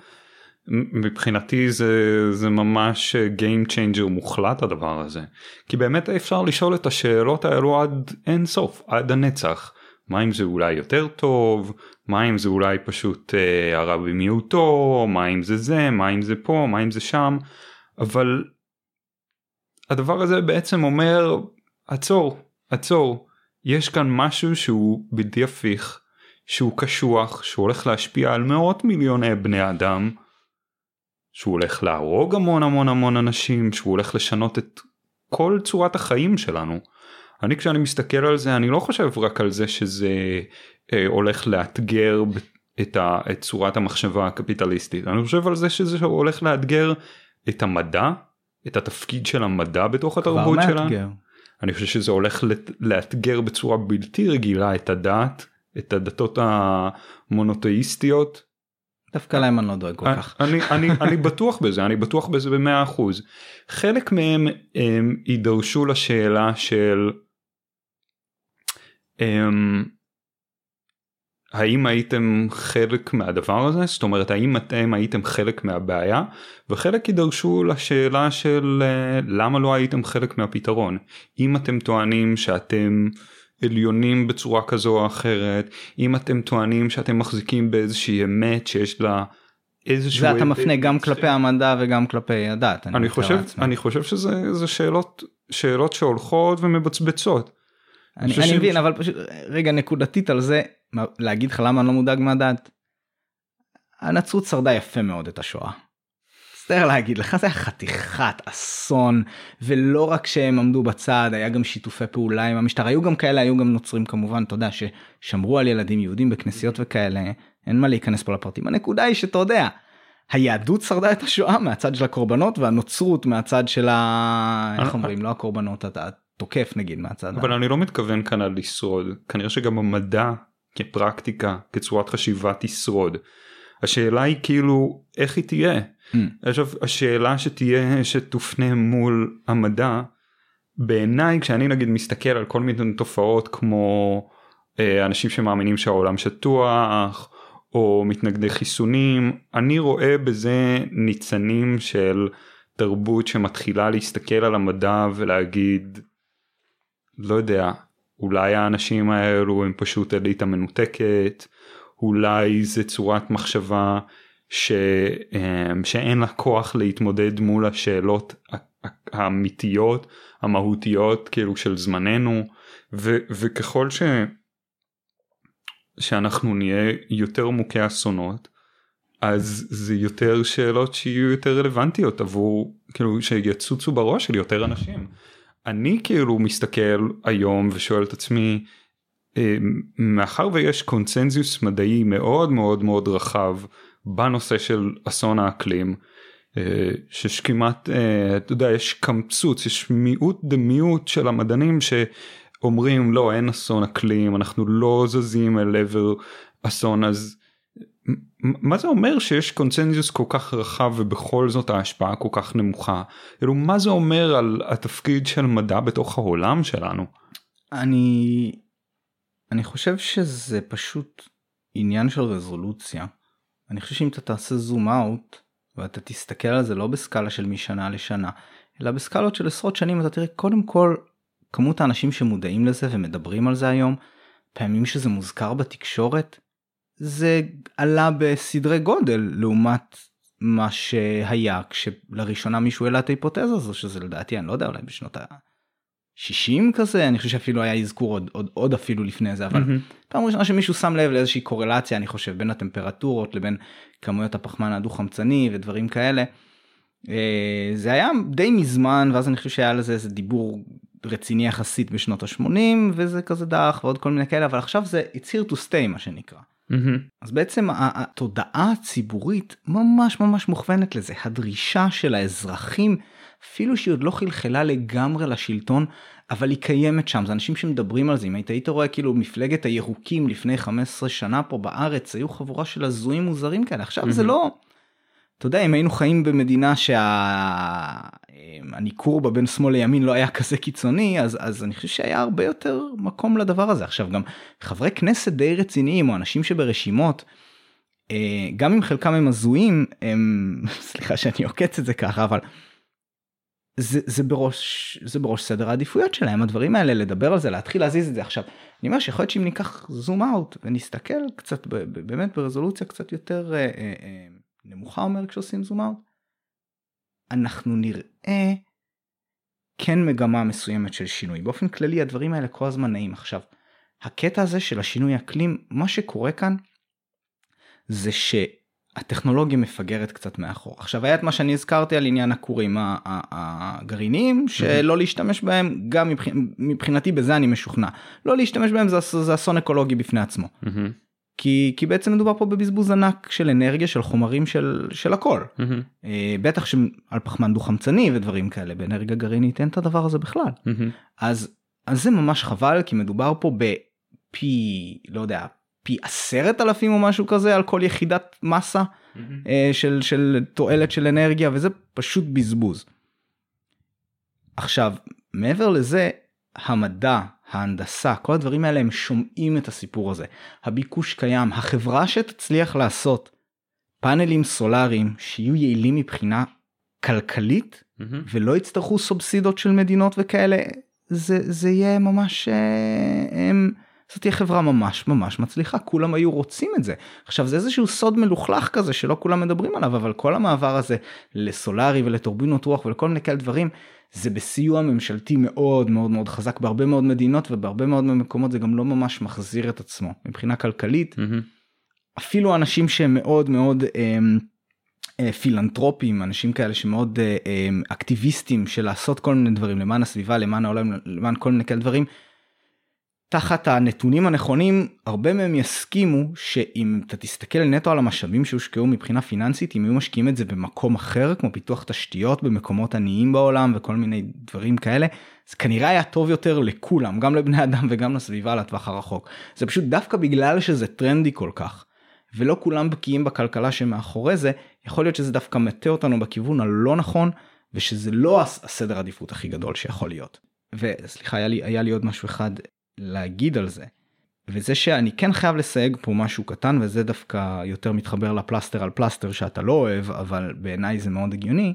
מבחינתי זה זה ממש Game Changer מוחלט הדבר הזה. כי באמת אפשר לשאול את השאלות האלו עד אין סוף עד הנצח. מה אם זה אולי יותר טוב? מה אם זה אולי פשוט אה, הרע במיעוטו מה אם זה זה? מה אם זה פה? מה אם זה שם? אבל הדבר הזה בעצם אומר עצור עצור יש כאן משהו שהוא בלתי הפיך שהוא קשוח שהוא הולך להשפיע על מאות מיליוני בני אדם שהוא הולך להרוג המון המון המון אנשים שהוא הולך לשנות את כל צורת החיים שלנו. אני כשאני מסתכל על זה אני לא חושב רק על זה שזה אה, הולך לאתגר את, ה, את צורת המחשבה הקפיטליסטית אני חושב על זה שזה הולך לאתגר את המדע את התפקיד של המדע בתוך התרבות שלנו. אני חושב שזה הולך לאתגר בצורה בלתי רגילה את הדת את הדתות המונותאיסטיות דווקא להם אני לא דואג כל כך. אני, אני, אני בטוח בזה, אני בטוח בזה במאה אחוז. חלק מהם הם יידרשו לשאלה של הם, האם הייתם חלק מהדבר הזה? זאת אומרת האם אתם הייתם חלק מהבעיה? וחלק יידרשו לשאלה של אה, למה לא הייתם חלק מהפתרון. אם אתם טוענים שאתם עליונים בצורה כזו או אחרת, אם אתם טוענים שאתם מחזיקים באיזושהי אמת שיש לה איזשהו... זה אתה מפנה גם כלפי המדע וגם כלפי הדת. אני חושב, אני חושב שזה שאלות, שאלות שהולכות ומבצבצות. אני, אני מבין אבל פשוט רגע נקודתית על זה להגיד לך למה אני לא מודאג מהדת. הנצרות שרדה יפה מאוד את השואה. מצטער להגיד לך זה היה חתיכת אסון ולא רק שהם עמדו בצד היה גם שיתופי פעולה עם המשטרה היו גם כאלה היו גם נוצרים כמובן אתה יודע ששמרו על ילדים יהודים בכנסיות וכאלה אין מה להיכנס פה לפרטים הנקודה היא שאתה יודע. היהדות שרדה את השואה מהצד של הקורבנות והנוצרות מהצד של ה... איך אומרים לא הקורבנות אתה תוקף נגיד מהצד. אבל אני לא מתכוון כאן על לשרוד כנראה שגם המדע כפרקטיקה כצורת חשיבה תשרוד. השאלה היא כאילו איך היא תהיה. Mm. עכשיו השאלה שתהיה שתופנה מול המדע בעיניי כשאני נגיד מסתכל על כל מיני תופעות כמו אה, אנשים שמאמינים שהעולם שטוח או מתנגדי חיסונים אני רואה בזה ניצנים של תרבות שמתחילה להסתכל על המדע ולהגיד לא יודע אולי האנשים האלו הם פשוט אליטה מנותקת אולי זה צורת מחשבה ש, אמ, שאין לה כוח להתמודד מול השאלות האמיתיות המהותיות כאילו של זמננו ו, וככל ש, שאנחנו נהיה יותר מוכי אסונות אז זה יותר שאלות שיהיו יותר רלוונטיות עבור כאילו שיצוצו בראש של יותר אנשים. אני כאילו מסתכל היום ושואל את עצמי אמ, מאחר ויש קונצנזיוס מדעי מאוד מאוד מאוד רחב בנושא של אסון האקלים אה, שיש כמעט אה, אתה יודע יש קמצוץ יש מיעוט דמיוט של המדענים שאומרים לא אין אסון אקלים אנחנו לא זזים אל עבר אסון אז מה זה אומר שיש קונצנזיוס כל כך רחב ובכל זאת ההשפעה כל כך נמוכה? כאילו מה זה אומר על התפקיד של מדע בתוך העולם שלנו? אני אני חושב שזה פשוט עניין של רזולוציה. אני חושב שאם אתה תעשה זום אאוט ואתה תסתכל על זה לא בסקאלה של משנה לשנה אלא בסקאלות של עשרות שנים אתה תראה קודם כל כמות האנשים שמודעים לזה ומדברים על זה היום פעמים שזה מוזכר בתקשורת זה עלה בסדרי גודל לעומת מה שהיה כשלראשונה מישהו העלה את ההיפותזה הזו שזה לדעתי אני לא יודע אולי בשנות ה-60 כזה אני חושב שאפילו היה אזכור עוד, עוד, עוד אפילו לפני זה אבל mm-hmm. פעם ראשונה שמישהו שם לב לאיזושהי קורלציה אני חושב בין הטמפרטורות לבין כמויות הפחמן הדו חמצני ודברים כאלה. אה, זה היה די מזמן ואז אני חושב שהיה לזה איזה דיבור רציני יחסית בשנות ה-80 וזה כזה דח ועוד כל מיני כאלה אבל עכשיו זה it's here to stay מה שנקרא. Mm-hmm. אז בעצם התודעה הציבורית ממש ממש מוכוונת לזה הדרישה של האזרחים אפילו שהיא עוד לא חלחלה לגמרי לשלטון אבל היא קיימת שם זה אנשים שמדברים על זה אם היית היית רואה כאילו מפלגת הירוקים לפני 15 שנה פה בארץ היו חבורה של הזויים מוזרים כאלה עכשיו mm-hmm. זה לא. אתה יודע אם היינו חיים במדינה שהניכור בה בין שמאל לימין לא היה כזה קיצוני אז אז אני חושב שהיה הרבה יותר מקום לדבר הזה עכשיו גם חברי כנסת די רציניים או אנשים שברשימות. אה, גם אם חלקם הם הזויים הם סליחה שאני עוקץ את זה ככה אבל. זה, זה בראש זה בראש סדר העדיפויות שלהם הדברים האלה לדבר על זה להתחיל להזיז את זה עכשיו אני אומר שיכול להיות שאם ניקח זום אאוט ונסתכל קצת באמת ברזולוציה קצת יותר. נמוכה אומר כשעושים זום אאוט, אנחנו נראה כן מגמה מסוימת של שינוי. באופן כללי הדברים האלה כל הזמן נעים. עכשיו, הקטע הזה של השינוי אקלים, מה שקורה כאן זה שהטכנולוגיה מפגרת קצת מאחור. עכשיו היה את מה שאני הזכרתי על עניין הכורים הגרעינים שלא להשתמש בהם גם מבחינתי בזה אני משוכנע לא להשתמש בהם זה, זה אסון אקולוגי בפני עצמו. כי כי בעצם מדובר פה בבזבוז ענק של אנרגיה של חומרים של של הכל mm-hmm. בטח שעל פחמן דו חמצני ודברים כאלה באנרגיה גרעינית אין את הדבר הזה בכלל mm-hmm. אז אז זה ממש חבל כי מדובר פה בפי לא יודע פי עשרת אלפים או משהו כזה על כל יחידת מסה אה, של, של תועלת של אנרגיה וזה פשוט בזבוז. עכשיו מעבר לזה המדע ההנדסה כל הדברים האלה הם שומעים את הסיפור הזה. הביקוש קיים החברה שתצליח לעשות פאנלים סולאריים שיהיו יעילים מבחינה כלכלית Mm-hmm. ולא יצטרכו סובסידות של מדינות וכאלה זה זה יהיה ממש אה, הם, זאת תהיה חברה ממש ממש מצליחה. כולם היו רוצים את זה. עכשיו זה איזשהו סוד מלוכלך כזה שלא כולם מדברים עליו אבל כל המעבר הזה לסולארי ולטורבינות רוח ולכל מיני כאלה דברים זה בסיוע ממשלתי מאוד מאוד מאוד חזק בהרבה מאוד מדינות ובהרבה מאוד מקומות זה גם לא ממש מחזיר את עצמו מבחינה כלכלית Mm-hmm. אפילו אנשים שהם מאוד מאוד אמ, אה, פילנטרופים אנשים כאלה שמאוד אה, אמ, אקטיביסטים של לעשות כל מיני דברים למען הסביבה למען העולם למען כל מיני כאלה דברים. תחת הנתונים הנכונים הרבה מהם יסכימו שאם אתה תסתכל נטו על המשאבים שהושקעו מבחינה פיננסית אם היו משקיעים את זה במקום אחר כמו פיתוח תשתיות במקומות עניים בעולם וכל מיני דברים כאלה זה כנראה היה טוב יותר לכולם גם לבני אדם וגם לסביבה לטווח הרחוק זה פשוט דווקא בגלל שזה טרנדי כל כך. ולא כולם בקיאים בכלכלה שמאחורי זה יכול להיות שזה דווקא מטה אותנו בכיוון הלא נכון ושזה לא הס- הסדר עדיפות הכי גדול שיכול להיות. וסליחה היה לי היה לי עוד משהו אחד להגיד על זה. וזה שאני כן חייב לסייג פה משהו קטן וזה דווקא יותר מתחבר לפלסטר על פלסטר שאתה לא אוהב אבל בעיניי זה מאוד הגיוני.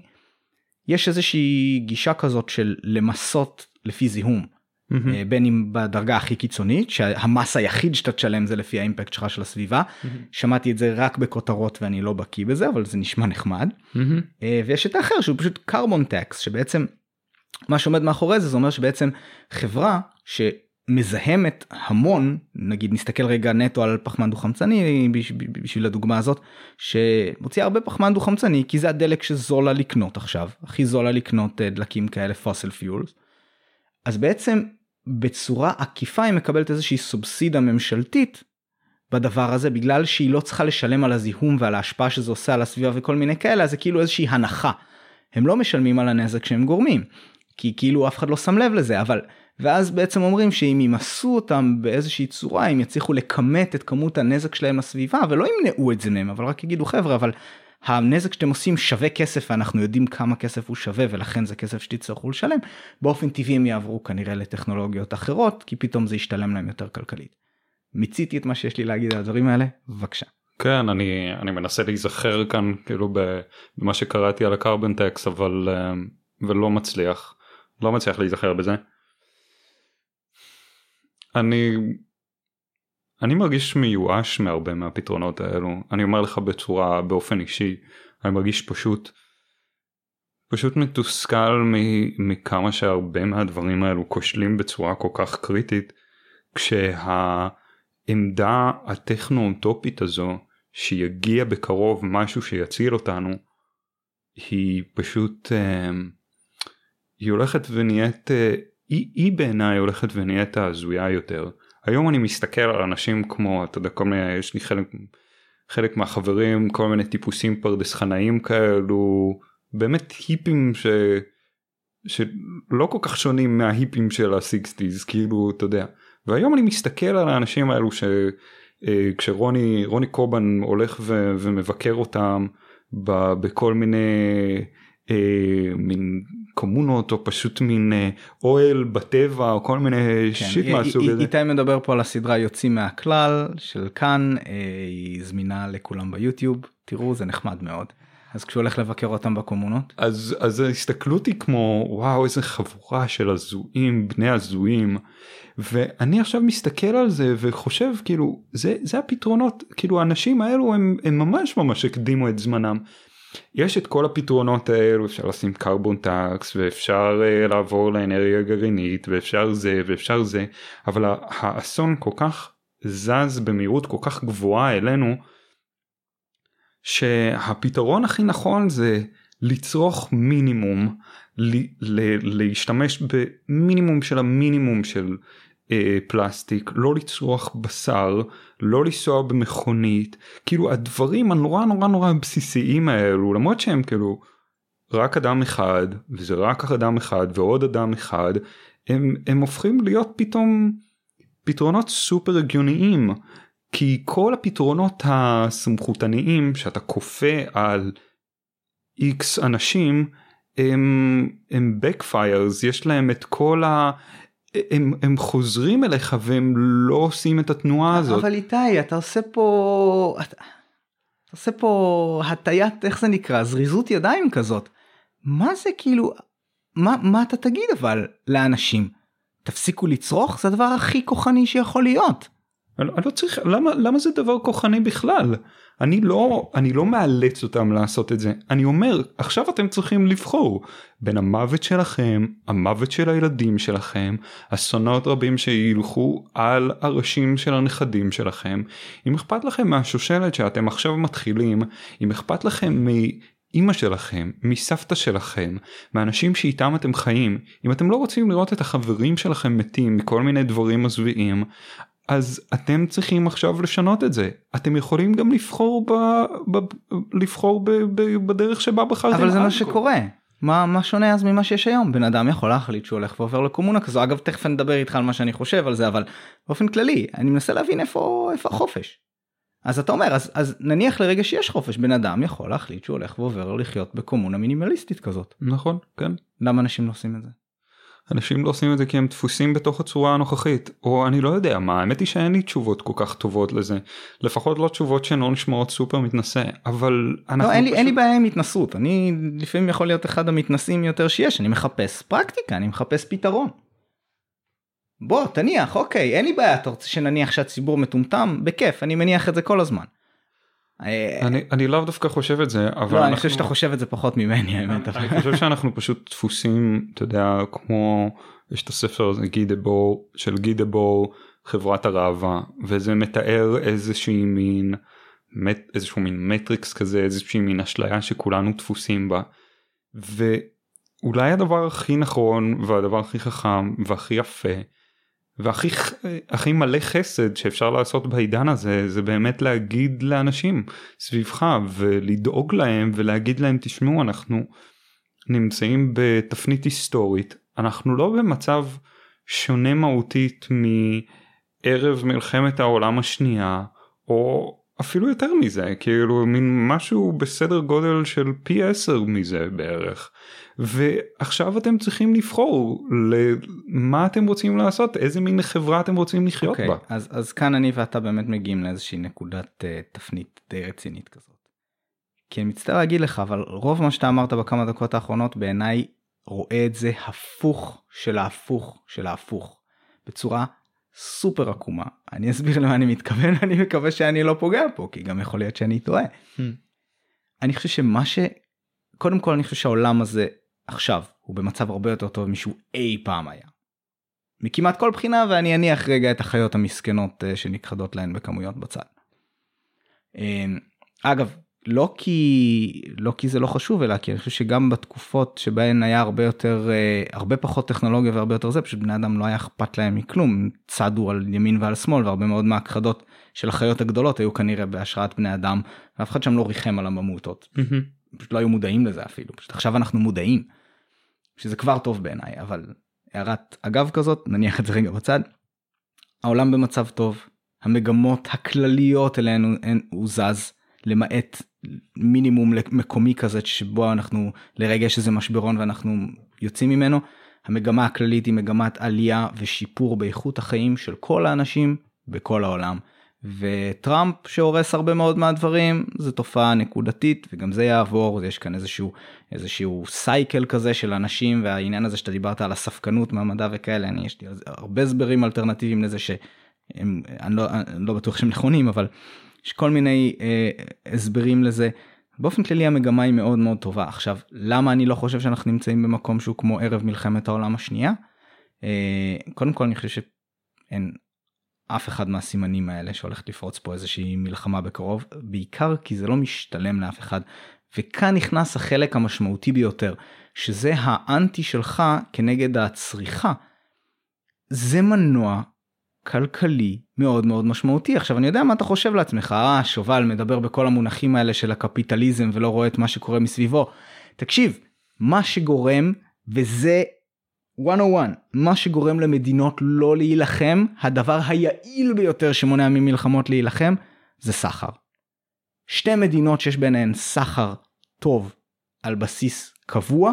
יש איזושהי גישה כזאת של למסות לפי זיהום. Mm-hmm. בין אם בדרגה הכי קיצונית שהמס היחיד שאתה תשלם זה לפי האימפקט שלך של הסביבה שמעתי את זה רק בכותרות ואני לא בקיא בזה אבל זה נשמע נחמד Mm-hmm. ויש את האחר שהוא פשוט קרבון טקס שבעצם מה שעומד מאחורי זה זה אומר שבעצם חברה שמזהמת המון נגיד נסתכל רגע נטו על פחמן דו חמצני בש- בשביל הדוגמה הזאת שמוציאה הרבה פחמן דו חמצני כי זה הדלק שזול לה לקנות עכשיו הכי זול לה לקנות אה, דלקים כאלה פוסל פיולס. אז בעצם בצורה עקיפה היא מקבלת איזושהי סובסידה ממשלתית בדבר הזה בגלל שהיא לא צריכה לשלם על הזיהום ועל ההשפעה שזה עושה על הסביבה וכל מיני כאלה אז זה כאילו איזושהי הנחה. הם לא משלמים על הנזק שהם גורמים כי כאילו אף אחד לא שם לב לזה אבל ואז בעצם אומרים שאם ימסו אותם באיזושהי צורה הם יצליחו לכמת את כמות הנזק שלהם לסביבה ולא ימנעו את זה מהם אבל רק יגידו חבר'ה אבל הנזק שאתם עושים שווה כסף ואנחנו יודעים כמה כסף הוא שווה ולכן זה כסף שתצטרכו לשלם באופן טבעי הם יעברו כנראה לטכנולוגיות אחרות כי פתאום זה ישתלם להם יותר כלכלית. מיציתי את מה שיש לי להגיד על הדברים האלה בבקשה. כן אני אני מנסה להיזכר כאן כאילו במה שקראתי על הקרבן טקס אבל אה, ולא מצליח לא מצליח להיזכר בזה. אני אני מרגיש מיואש מהרבה מהפתרונות האלו. אני אומר לך בצורה באופן אישי אני מרגיש פשוט פשוט מתוסכל מכמה שהרבה מהדברים האלו כושלים בצורה כל כך קריטית כשהעמדה הטכנו אוטופית הזו שיגיע בקרוב משהו שיציל אותנו היא פשוט אה, היא הולכת ונהיית אה, היא, היא בעיניי הולכת ונהיית הזויה יותר. היום אני מסתכל על אנשים כמו אתה יודע כל מיני יש לי חלק חלק מהחברים כל מיני טיפוסים פרדס חנאים כאלו באמת היפים ש... שלא כל כך שונים מההיפים של ה sixties כאילו אתה יודע והיום אני מסתכל על האנשים האלו ש... אה, רוני קובן הולך ו, ומבקר אותם ב, בכל מיני אה, מין קומונות או פשוט מין אה, אוהל בטבע או כל מיני כן, שיט מהסוג הזה. איתי מדבר פה על הסדרה יוצאים מהכלל של כאן אה, היא זמינה לכולם ביוטיוב. תראו זה נחמד מאוד. אז כשהוא הולך לבקר אותם בקומונות? אז אז ההסתכלות היא כמו וואו איזה חבורה של הזויים בני הזויים. ואני עכשיו מסתכל על זה וחושב כאילו זה זה הפתרונות. כאילו האנשים האלו הם, הם ממש ממש הקדימו את זמנם. יש את כל הפתרונות האלו אפשר לשים קרבון טקס ואפשר uh, לעבור לאנרגיה גרעינית ואפשר זה ואפשר זה אבל האסון כל כך זז במהירות כל כך גבוהה אלינו שהפתרון הכי נכון זה לצרוך מינימום ל- ל- להשתמש במינימום של המינימום של אה, פלסטיק לא לצרוך בשר לא לנסוע במכונית. כאילו הדברים הנורא נורא נורא בסיסיים האלו למרות שהם כאילו רק אדם אחד וזה רק אדם אחד ועוד אדם אחד הם, הם הופכים להיות פתאום פתרונות סופר הגיוניים. כי כל הפתרונות הסמכותניים שאתה כופה על איקס אנשים הם הם backfires. יש להם את כל ה... הם, הם חוזרים אליך והם לא עושים את התנועה הזאת. אבל איתי אתה עושה פה אתה, אתה עושה פה הטיית איך זה נקרא זריזות ידיים כזאת. מה זה כאילו מה מה אתה תגיד אבל לאנשים תפסיקו לצרוך זה הדבר הכי כוחני שיכול להיות. אני, אני לא צריך למה למה זה דבר כוחני בכלל? אני לא אני לא מאלץ אותם לעשות את זה. אני אומר עכשיו אתם צריכים לבחור בין המוות שלכם המוות של הילדים שלכם אסונות רבים שילכו על הראשים של הנכדים שלכם. אם אכפת לכם מהשושלת שאתם עכשיו מתחילים אם אכפת לכם אמא שלכם, מסבתא שלכם, מאנשים שאיתם אתם חיים, אם אתם לא רוצים לראות את החברים שלכם מתים מכל מיני דברים מזוויעים, אז אתם צריכים עכשיו לשנות את זה. אתם יכולים גם לבחור ב... ב... לבחור ב... ב... בדרך שבה בחרתם. אבל זה מה שקורה. מה, מה שונה אז ממה שיש היום? בן אדם יכול להחליט שהוא הולך ועובר לקומונה כזו. אגב, תכף נדבר איתך על מה שאני חושב על זה, אבל באופן כללי, אני מנסה להבין איפה, איפה החופש. אז אתה אומר, אז, אז נניח לרגע שיש חופש, בן אדם יכול להחליט שהוא הולך ועובר לחיות בקומונה מינימליסטית כזאת. נכון, כן. למה אנשים לא עושים את זה? אנשים לא עושים את זה כי הם דפוסים בתוך הצורה הנוכחית או אני לא יודע מה האמת היא שאין לי תשובות כל כך טובות לזה לפחות לא תשובות שלא נשמעות סופר מתנשא אבל לא, אין, פשוט... לי, אין לי בעיה עם התנסות אני לפעמים יכול להיות אחד המתנסים יותר שיש אני מחפש פרקטיקה אני מחפש פתרון. בוא תניח אוקיי אין לי בעיה אתה רוצה שנניח שהציבור מטומטם בכיף אני מניח את זה כל הזמן. אה, אני אני לאו דווקא חושב את זה אבל לא, אני חושב שאתה חושב את זה פחות ממני האמת אני חושב שאנחנו פשוט דפוסים אתה יודע כמו יש את הספר הזה גידבור של גידבור חברת הראווה וזה מתאר איזושהי מין איזשהו מין מטריקס כזה איזושהי מין אשליה שכולנו דפוסים בה. ואולי הדבר הכי נכון והדבר הכי חכם והכי יפה והכי הכי מלא חסד שאפשר לעשות בעידן הזה זה באמת להגיד לאנשים סביבך ולדאוג להם ולהגיד להם תשמעו אנחנו נמצאים בתפנית היסטורית. אנחנו לא במצב שונה מהותית מערב מלחמת העולם השנייה או אפילו יותר מזה כאילו מין משהו בסדר גודל של פי עשר מזה בערך ועכשיו אתם צריכים לבחור למה אתם רוצים לעשות איזה מין חברה אתם רוצים לחיות okay, אוקיי, בה. אז אז כאן אני ואתה באמת מגיעים לאיזושהי נקודת uh, תפנית די רצינית כזאת. כי אני מצטער להגיד לך אבל רוב מה שאתה אמרת בכמה דקות האחרונות בעיניי רואה את זה הפוך של ההפוך של ההפוך בצורה סופר עקומה אני אסביר למה אני מתכוון אני מקווה שאני לא פוגע פה כי גם יכול להיות שאני טועה. Hmm. אני חושב שמה ש... קודם כל אני חושב שהעולם הזה עכשיו הוא במצב הרבה יותר טוב משהוא אי פעם היה. מכמעט כל בחינה ואני אניח רגע את החיות המסכנות אה, שנכחדות להן בכמויות בצד. אמ, אגב לא כי לא כי זה לא חשוב אלא כי אני חושב שגם בתקופות שבהן היה הרבה יותר אה, הרבה פחות טכנולוגיה והרבה יותר זה פשוט בני אדם לא היה אכפת להם מכלום צדו על ימין ועל שמאל והרבה מאוד מהכחדות של החיות הגדולות היו כנראה בהשראת בני אדם ואף אחד שם לא ריחם על הממוטות. Mm-hmm. פשוט לא היו מודעים לזה אפילו פשוט עכשיו אנחנו מודעים. שזה כבר טוב בעיניי אבל הערת אגב כזאת נניח את זה רגע בצד. העולם במצב טוב המגמות הכלליות אלינו הוא זז למעט מינימום מקומי כזה שבו אנחנו לרגע יש איזה משברון ואנחנו יוצאים ממנו. המגמה הכללית היא מגמת עלייה ושיפור באיכות החיים של כל האנשים בכל העולם. וטראמפ שהורס הרבה מאוד מהדברים זה תופעה נקודתית וגם זה יעבור יש כאן איזשהו איזשהו סייקל כזה של אנשים והעניין הזה שאתה דיברת על הספקנות מהמדע וכאלה אני יש לי הרבה הסברים אלטרנטיביים לזה שהם אני לא, אני לא בטוח שהם נכונים אבל יש כל מיני אה, הסברים לזה. באופן כללי המגמה היא מאוד מאוד טובה עכשיו למה אני לא חושב שאנחנו נמצאים במקום שהוא כמו ערב מלחמת העולם השנייה. אה, קודם כל אני חושב שאין אף אחד מהסימנים האלה שהולכת לפרוץ פה איזושהי מלחמה בקרוב בעיקר כי זה לא משתלם לאף אחד וכאן נכנס החלק המשמעותי ביותר שזה האנטי שלך כנגד הצריכה. זה מנוע כלכלי מאוד מאוד משמעותי עכשיו אני יודע מה אתה חושב לעצמך אה שובל מדבר בכל המונחים האלה של הקפיטליזם ולא רואה את מה שקורה מסביבו. תקשיב מה שגורם וזה 101 מה שגורם למדינות לא להילחם הדבר היעיל ביותר שמונע ממלחמות להילחם זה סחר. שתי מדינות שיש ביניהן סחר טוב על בסיס קבוע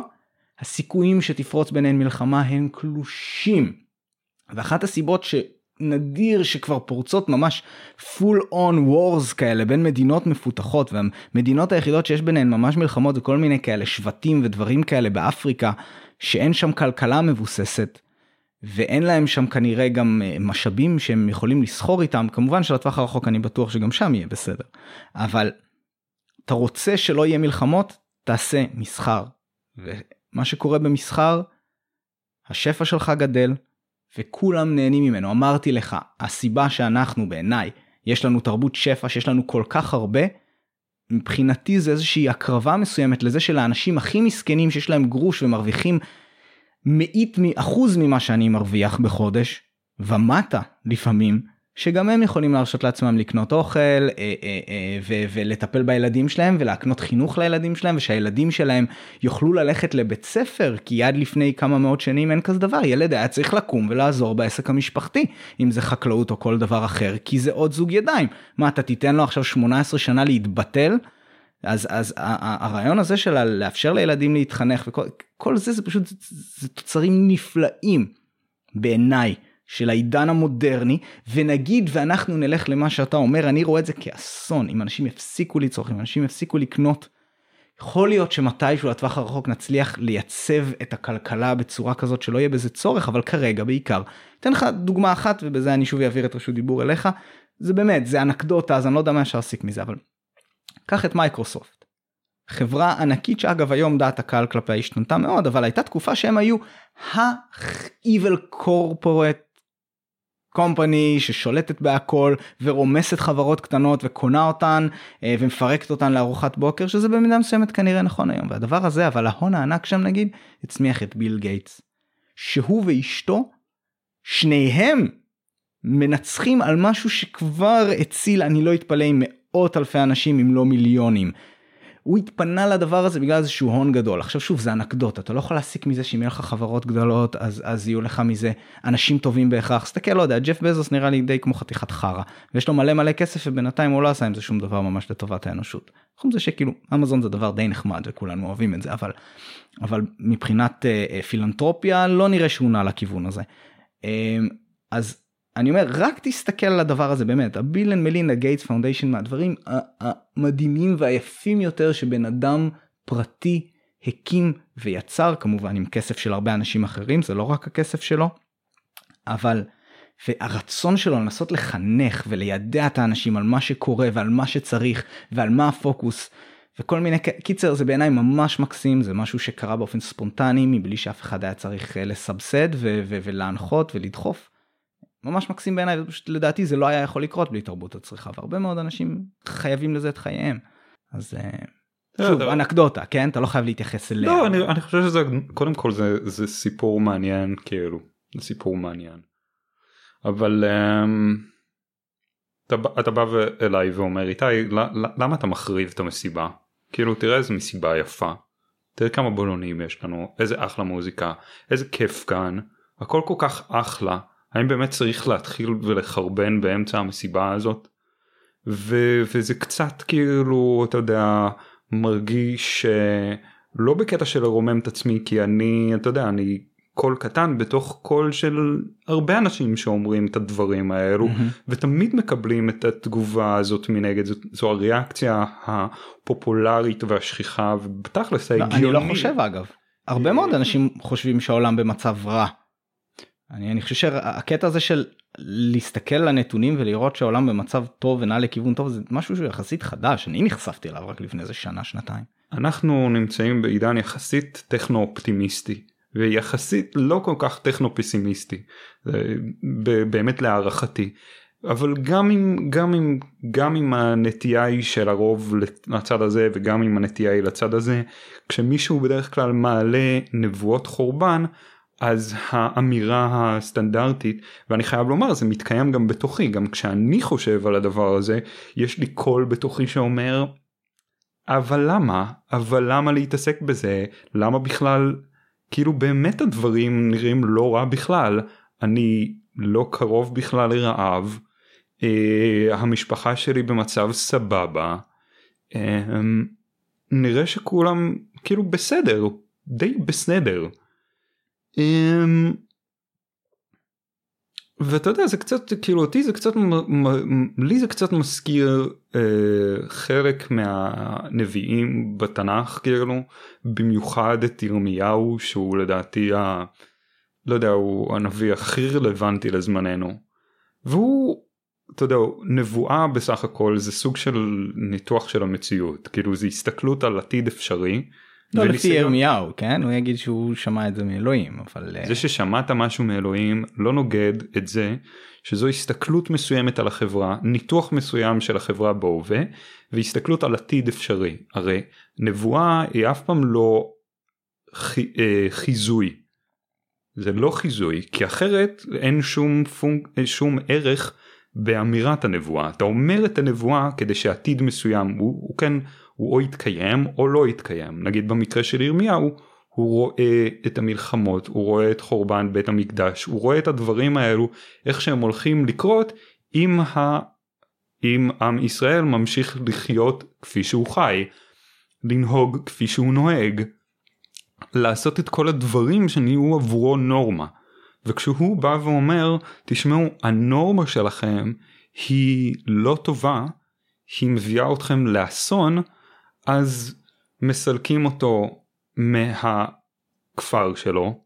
הסיכויים שתפרוץ ביניהן מלחמה הם קלושים. ואחת הסיבות שנדיר שכבר פורצות ממש full on wars כאלה בין מדינות מפותחות והמדינות היחידות שיש ביניהן ממש מלחמות וכל מיני כאלה שבטים ודברים כאלה באפריקה שאין שם כלכלה מבוססת ואין להם שם כנראה גם אה, משאבים שהם יכולים לסחור איתם. כמובן שלטווח הרחוק אני בטוח שגם שם יהיה בסדר. אבל אתה רוצה שלא יהיה מלחמות תעשה מסחר. ומה שקורה במסחר השפע שלך גדל וכולם נהנים ממנו. אמרתי לך הסיבה שאנחנו בעיניי יש לנו תרבות שפע שיש לנו כל כך הרבה מבחינתי זה איזושהי הקרבה מסוימת לזה שלאנשים הכי מסכנים שיש להם גרוש ומרוויחים מאית אחוז ממה שאני מרוויח בחודש ומטה לפעמים שגם הם יכולים להרשות לעצמם לקנות אוכל אה, אה, אה, ולטפל בילדים שלהם ולהקנות חינוך לילדים שלהם ושהילדים שלהם יוכלו ללכת לבית ספר כי עד לפני כמה מאות שנים אין כזה דבר. ילד היה צריך לקום ולעזור בעסק המשפחתי אם זה חקלאות או כל דבר אחר כי זה עוד זוג ידיים. מה אתה תיתן לו עכשיו 18 שנה להתבטל? אז אז הרעיון הזה של לאפשר לילדים להתחנך וכל זה זה פשוט זה תוצרים נפלאים בעיניי של העידן המודרני ונגיד ואנחנו נלך למה שאתה אומר אני רואה את זה כאסון אם אנשים יפסיקו לצרוך אם אנשים יפסיקו לקנות. יכול להיות שמתישהו לטווח הרחוק נצליח לייצב את הכלכלה בצורה כזאת שלא יהיה בזה צורך אבל כרגע בעיקר. אתן לך דוגמה אחת ובזה אני שוב אעביר את רשות דיבור אליך זה באמת זה אנקדוטה אז אני לא יודע מה להסיק מזה אבל. קח את מייקרוסופט. חברה ענקית שאגב היום דעת הקהל כלפיה השתנתה מאוד אבל הייתה תקופה שהם היו ה-evil corporate קומפני ששולטת בהכל ורומסת חברות קטנות וקונה אותן אה, ומפרקת אותן לארוחת בוקר שזה במידה מסוימת כנראה נכון היום. והדבר הזה אבל ההון הענק שם נגיד הצמיח את ביל גייטס. שהוא ואשתו שניהם מנצחים על משהו שכבר הציל אני לא אתפלא עם מאות אלפי אנשים אם לא מיליונים הוא התפנה לדבר הזה בגלל איזשהו הון גדול עכשיו שוב זה אנקדוטה אתה לא יכול להסיק מזה שאם יהיה לך חברות גדולות אז אז יהיו לך מזה אנשים טובים בהכרח סתכל לא יודע ג'ף בזוס נראה לי די כמו חתיכת חרא ויש לו מלא מלא כסף ובינתיים הוא לא עשה עם זה שום דבר ממש לטובת האנושות. חוץ מזה שכאילו אמזון זה דבר די נחמד וכולנו אוהבים את זה אבל אבל מבחינת uh, פילנטרופיה לא נראה שהוא נע לכיוון הזה. Uh, אז אני אומר רק תסתכל על הדבר הזה באמת ה Bill and Melinda Gates Foundation מהדברים המדהימים והיפים יותר שבן אדם פרטי הקים ויצר כמובן עם כסף של הרבה אנשים אחרים זה לא רק הכסף שלו. אבל והרצון שלו לנסות לחנך ולידע את האנשים על מה שקורה ועל מה שצריך ועל מה הפוקוס וכל מיני קיצר זה בעיניי ממש מקסים זה משהו שקרה באופן ספונטני מבלי שאף אחד היה צריך אה, לסבסד ולהנחות ולדחוף. ממש מקסים בעיניי ופשוט לדעתי זה לא היה יכול לקרות בלי תרבות הצריכה והרבה מאוד אנשים חייבים לזה את חייהם. אז אה, לא, שוב אנקדוטה כן אתה לא חייב להתייחס אליה. לא אני, אני חושב שזה קודם כל זה זה סיפור מעניין כאילו זה סיפור מעניין. אבל um, אתה, אתה בא אליי ואומר איתי למה אתה מחריב את המסיבה כאילו תראה איזה מסיבה יפה. תראה כמה בולונים יש לנו איזה אחלה מוזיקה איזה כיף כאן הכל כל כך אחלה האם באמת צריך להתחיל ולחרבן באמצע המסיבה הזאת? ו- וזה קצת כאילו אתה יודע מרגיש לא בקטע של לרומם את עצמי כי אני אתה יודע אני קול קטן בתוך קול של הרבה אנשים שאומרים את הדברים האלו mm-hmm. ותמיד מקבלים את התגובה הזאת מנגד זו, זו הריאקציה הפופולרית והשכיחה ובתכלס לא, ההגיוני. אני לא חושב אגב הרבה מאוד אנשים חושבים שהעולם במצב רע אני, אני חושב שהקטע הזה של להסתכל על הנתונים ולראות שהעולם במצב טוב ונע לכיוון טוב זה משהו שהוא יחסית חדש אני נחשפתי אליו רק לפני איזה שנה שנתיים. אנחנו נמצאים בעידן יחסית טכנו אופטימיסטי ויחסית לא כל כך טכנו פסימיסטי באמת להערכתי אבל גם אם גם אם גם אם הנטייה היא של הרוב לצד הזה וגם אם הנטייה היא לצד הזה כשמישהו בדרך כלל מעלה נבואות חורבן אז האמירה הסטנדרטית ואני חייב לומר זה מתקיים גם בתוכי גם כשאני חושב על הדבר הזה יש לי קול בתוכי שאומר אבל למה? אבל למה להתעסק בזה? למה בכלל? כאילו באמת הדברים נראים לא רע בכלל. אני לא קרוב בכלל לרעב. אה, המשפחה שלי במצב סבבה. אה, נראה שכולם כאילו בסדר די בסדר. אה, ואתה יודע זה קצת כאילו אותי זה קצת לי זה קצת מזכיר אה, חלק מהנביאים בתנ"ך כאילו במיוחד את ירמיהו שהוא לדעתי ה... לא יודע הוא הנביא הכי רלוונטי לזמננו והוא אתה יודע נבואה בסך הכל זה סוג של ניתוח של המציאות כאילו זה הסתכלות על עתיד אפשרי. לא לפי ירמיהו כן? הוא יגיד שהוא שמע את זה מאלוהים אבל זה ששמעת משהו מאלוהים לא נוגד את זה שזו הסתכלות מסוימת על החברה ניתוח מסוים של החברה בהווה והסתכלות על עתיד אפשרי. הרי נבואה היא אף פעם לא חיזוי. זה לא חיזוי כי אחרת אין שום פונק שום ערך באמירת הנבואה. אתה אומר את הנבואה כדי שעתיד מסוים הוא, הוא כן הוא או יתקיים או לא יתקיים נגיד במקרה של ירמיהו הוא רואה את המלחמות הוא רואה את חורבן בית המקדש הוא רואה את הדברים האלו איך שהם הולכים לקרות אם, ה... אם עם ישראל ממשיך לחיות כפי שהוא חי לנהוג כפי שהוא נוהג לעשות את כל הדברים שנהיו עבורו נורמה. וכשהוא בא ואומר תשמעו הנורמה שלכם היא לא טובה היא מביאה אתכם לאסון אז מסלקים אותו מהכפר שלו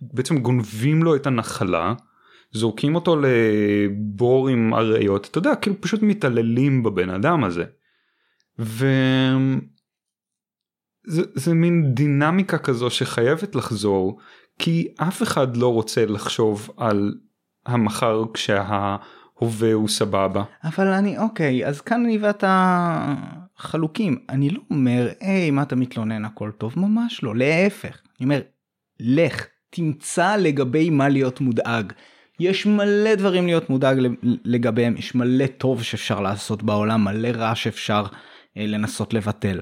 בעצם גונבים לו את הנחלה זורקים אותו לבור עם אריות אתה יודע כאילו פשוט מתעללים בבן אדם הזה. ו... זה, זה מין דינמיקה כזו שחייבת לחזור כי אף אחד לא רוצה לחשוב על המחר כשההווה הוא סבבה. אבל אני אוקיי אז כאן אני ואתה חלוקים אני לא אומר היי מה אתה מתלונן הכל טוב ממש לא להפך אני אומר לך תמצא לגבי מה להיות מודאג. יש מלא דברים להיות מודאג לגביהם יש מלא טוב שאפשר לעשות בעולם מלא רע שאפשר אה, לנסות לבטל.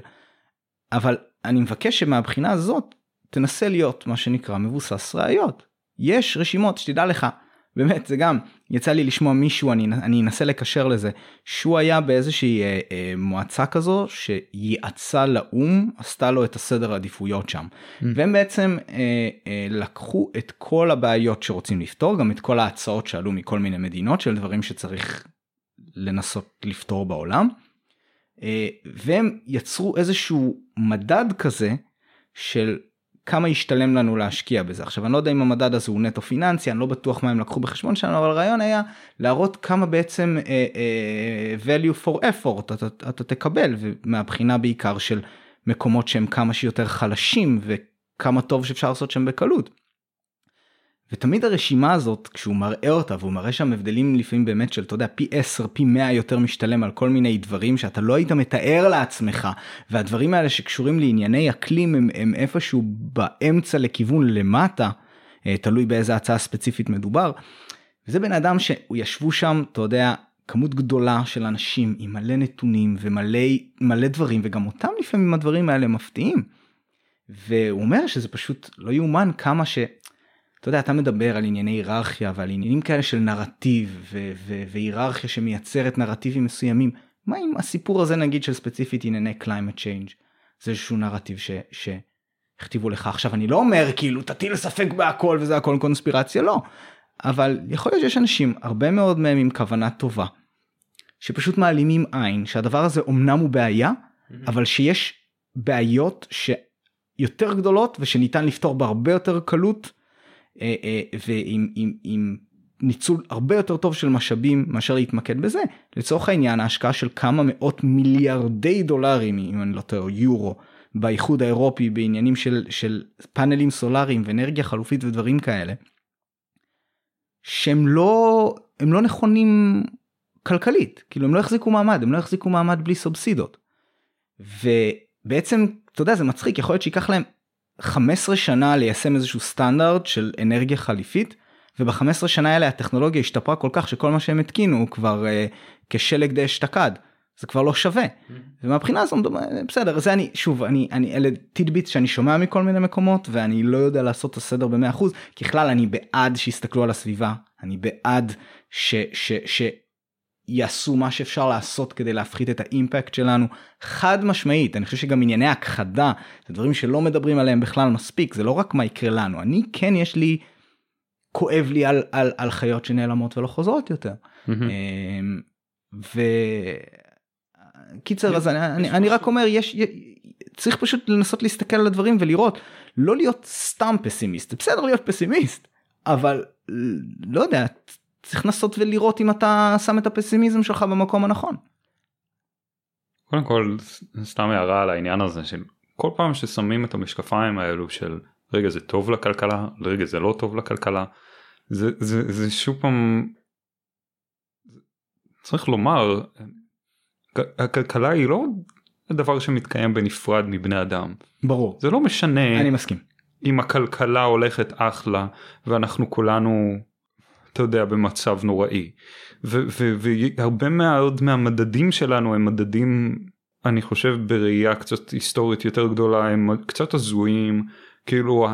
אבל אני מבקש שמהבחינה הזאת תנסה להיות מה שנקרא מבוסס ראיות. יש רשימות שתדע לך באמת זה גם יצא לי לשמוע מישהו אני אני אנסה לקשר לזה שהוא היה באיזושהי אה, אה, מועצה כזו שיעצה לאו"ם עשתה לו את הסדר העדיפויות שם mm. והם בעצם אה, אה, לקחו את כל הבעיות שרוצים לפתור גם את כל ההצעות שעלו מכל מיני מדינות של דברים שצריך לנסות לפתור בעולם אה, והם יצרו איזשהו מדד כזה של כמה ישתלם לנו להשקיע בזה עכשיו אני לא יודע אם המדד הזה הוא נטו פיננסי אני לא בטוח מה הם לקחו בחשבון שלנו אבל הרעיון היה להראות כמה בעצם uh, uh, value for effort אתה, אתה תקבל ומהבחינה בעיקר של מקומות שהם כמה שיותר חלשים וכמה טוב שאפשר לעשות שם בקלות. ותמיד הרשימה הזאת כשהוא מראה אותה והוא מראה שם הבדלים לפעמים באמת של אתה יודע פי 10 פי 100 יותר משתלם על כל מיני דברים שאתה לא היית מתאר לעצמך והדברים האלה שקשורים לענייני אקלים הם, הם איפשהו באמצע לכיוון למטה אה, תלוי באיזה הצעה ספציפית מדובר. וזה בן אדם שהוא ישבו שם אתה יודע כמות גדולה של אנשים עם מלא נתונים ומלא מלא דברים וגם אותם לפעמים הדברים האלה מפתיעים. והוא אומר שזה פשוט לא יאומן כמה ש... אתה יודע, אתה מדבר על ענייני היררכיה ועל עניינים כאלה של נרטיב והיררכיה שמייצרת נרטיבים מסוימים. מה עם הסיפור הזה נגיד של ספציפית ענייני climate change? זה איזשהו נרטיב ש... שהכתיבו לך עכשיו אני לא אומר כאילו תטיל ספק בהכל וזה הכל קונספירציה לא אבל יכול להיות שיש אנשים הרבה מאוד מהם עם כוונה טובה שפשוט מעלימים עין שהדבר הזה אמנם הוא בעיה. אבל שיש בעיות שיותר גדולות ושניתן לפתור בהרבה יותר קלות ועם עם, עם ניצול הרבה יותר טוב של משאבים מאשר להתמקד בזה. לצורך העניין ההשקעה של כמה מאות מיליארדי דולרים אם אני לא טועה יורו באיחוד האירופי בעניינים של, של פאנלים סולאריים ואנרגיה חלופית ודברים כאלה. שהם לא הם לא נכונים כלכלית כאילו הם לא החזיקו מעמד הם לא החזיקו מעמד בלי סובסידות. ובעצם אתה יודע זה מצחיק יכול להיות שייקח להם 15 שנה ליישם איזשהו סטנדרט של אנרגיה חליפית וב-15 שנה האלה הטכנולוגיה השתפרה כל כך שכל מה שהם התקינו הוא כבר uh, כשלג די אשתקד. זה כבר לא שווה. ומהבחינה הזו בסדר זה אני שוב אני אני אלה טידביט שאני שומע מכל מיני מקומות ואני לא יודע לעשות את הסדר במאה אחוז ככלל אני בעד שיסתכלו על הסביבה אני בעד ש, ש, ש, יעשו מה שאפשר לעשות כדי להפחית את האימפקט שלנו חד משמעית אני חושב שגם ענייני הכחדה זה דברים שלא מדברים עליהם בכלל מספיק זה לא רק מה יקרה לנו אני כן יש לי כואב לי על, על, על חיות שנעלמות ולא חוזרות יותר. Mm-hmm. וקיצר אז אני, אני, אני רק אומר יש צריך פשוט לנסות להסתכל על הדברים ולראות לא להיות סתם פסימיסט בסדר להיות פסימיסט אבל לא יודע צריך לנסות ולראות אם אתה שם את הפסימיזם שלך במקום הנכון. קודם כל סתם הערה על העניין הזה של כל פעם ששמים את המשקפיים האלו של רגע זה טוב לכלכלה רגע זה לא טוב לכלכלה זה זה זה שוב פעם צריך לומר הכלכלה היא לא דבר שמתקיים בנפרד מבני אדם. ברור. זה לא משנה אני מסכים. אם הכלכלה הולכת אחלה ואנחנו כולנו אתה יודע במצב נוראי. והרבה מאוד מהמדדים שלנו הם מדדים אני חושב בראייה קצת היסטורית יותר גדולה הם קצת הזויים. כאילו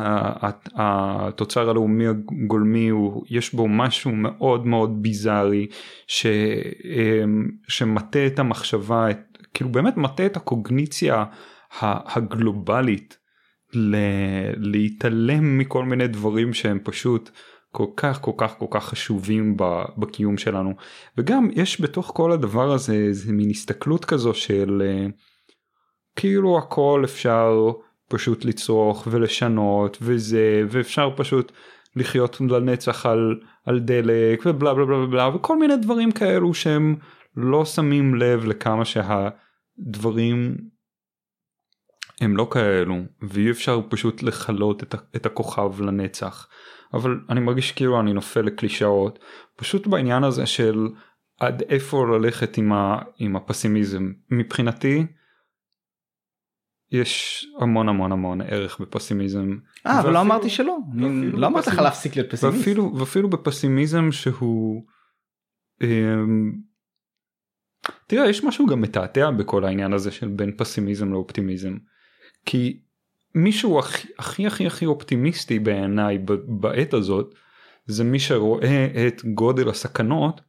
התוצר הלאומי הגולמי הוא יש בו משהו מאוד מאוד ביזארי ש, אמ, שמטה את המחשבה כאילו באמת מטה את הקוגניציה הגלובלית להתעלם מכל מיני דברים שהם פשוט כל כך כל כך כל כך חשובים בקיום שלנו. וגם יש בתוך כל הדבר הזה איזה מין הסתכלות כזו של אה, כאילו הכל אפשר פשוט לצרוך ולשנות וזה ואפשר פשוט לחיות לנצח על, על דלק ובלה בלה בלה בלה וכל מיני דברים כאלו שהם לא שמים לב לכמה שהדברים הם לא כאלו ואי אפשר פשוט לכלות את, את הכוכב לנצח אבל אני מרגיש כאילו אני נופל לקלישאות פשוט בעניין הזה של עד איפה ללכת עם, ה, עם הפסימיזם מבחינתי יש המון המון המון ערך בפסימיזם. אה אבל לא אמרתי שלא, לא אמרתי לך להפסיק להיות פסימיסט. ואפילו, ואפילו בפסימיזם שהוא אמ, תראה יש משהו גם מתעתע בכל העניין הזה של בין פסימיזם לאופטימיזם כי מישהו הכי הכי הכי הכי אופטימיסטי בעיניי בעת הזאת זה מי שרואה את גודל הסכנות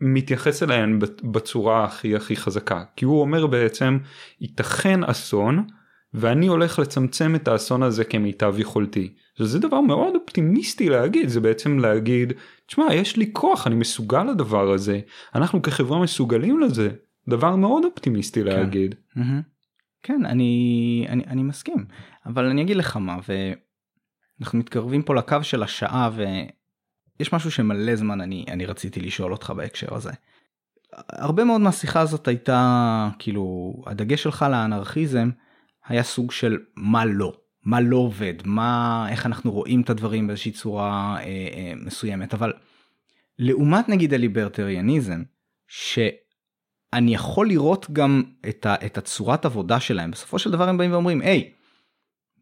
ומתייחס אליהן בצורה הכי הכי חזקה כי הוא אומר בעצם ייתכן אסון ואני הולך לצמצם את האסון הזה כמיטב יכולתי. זה דבר מאוד אופטימיסטי להגיד זה בעצם להגיד תשמע יש לי כוח אני מסוגל לדבר הזה אנחנו כחברה מסוגלים לזה דבר מאוד אופטימיסטי כן. להגיד. Mm-hmm. כן אני אני אני מסכים אבל אני אגיד לך מה ואנחנו מתקרבים פה לקו של השעה ויש משהו שמלא זמן אני אני רציתי לשאול אותך בהקשר הזה. הרבה מאוד מהשיחה הזאת הייתה כאילו הדגש שלך לאנרכיזם היה סוג של מה לא מה לא עובד מה איך אנחנו רואים את הדברים באיזושהי צורה אה, אה, מסוימת אבל לעומת נגיד הליברטריאניזם. ש... אני יכול לראות גם את, ה, את הצורת עבודה שלהם בסופו של דבר הם באים ואומרים היי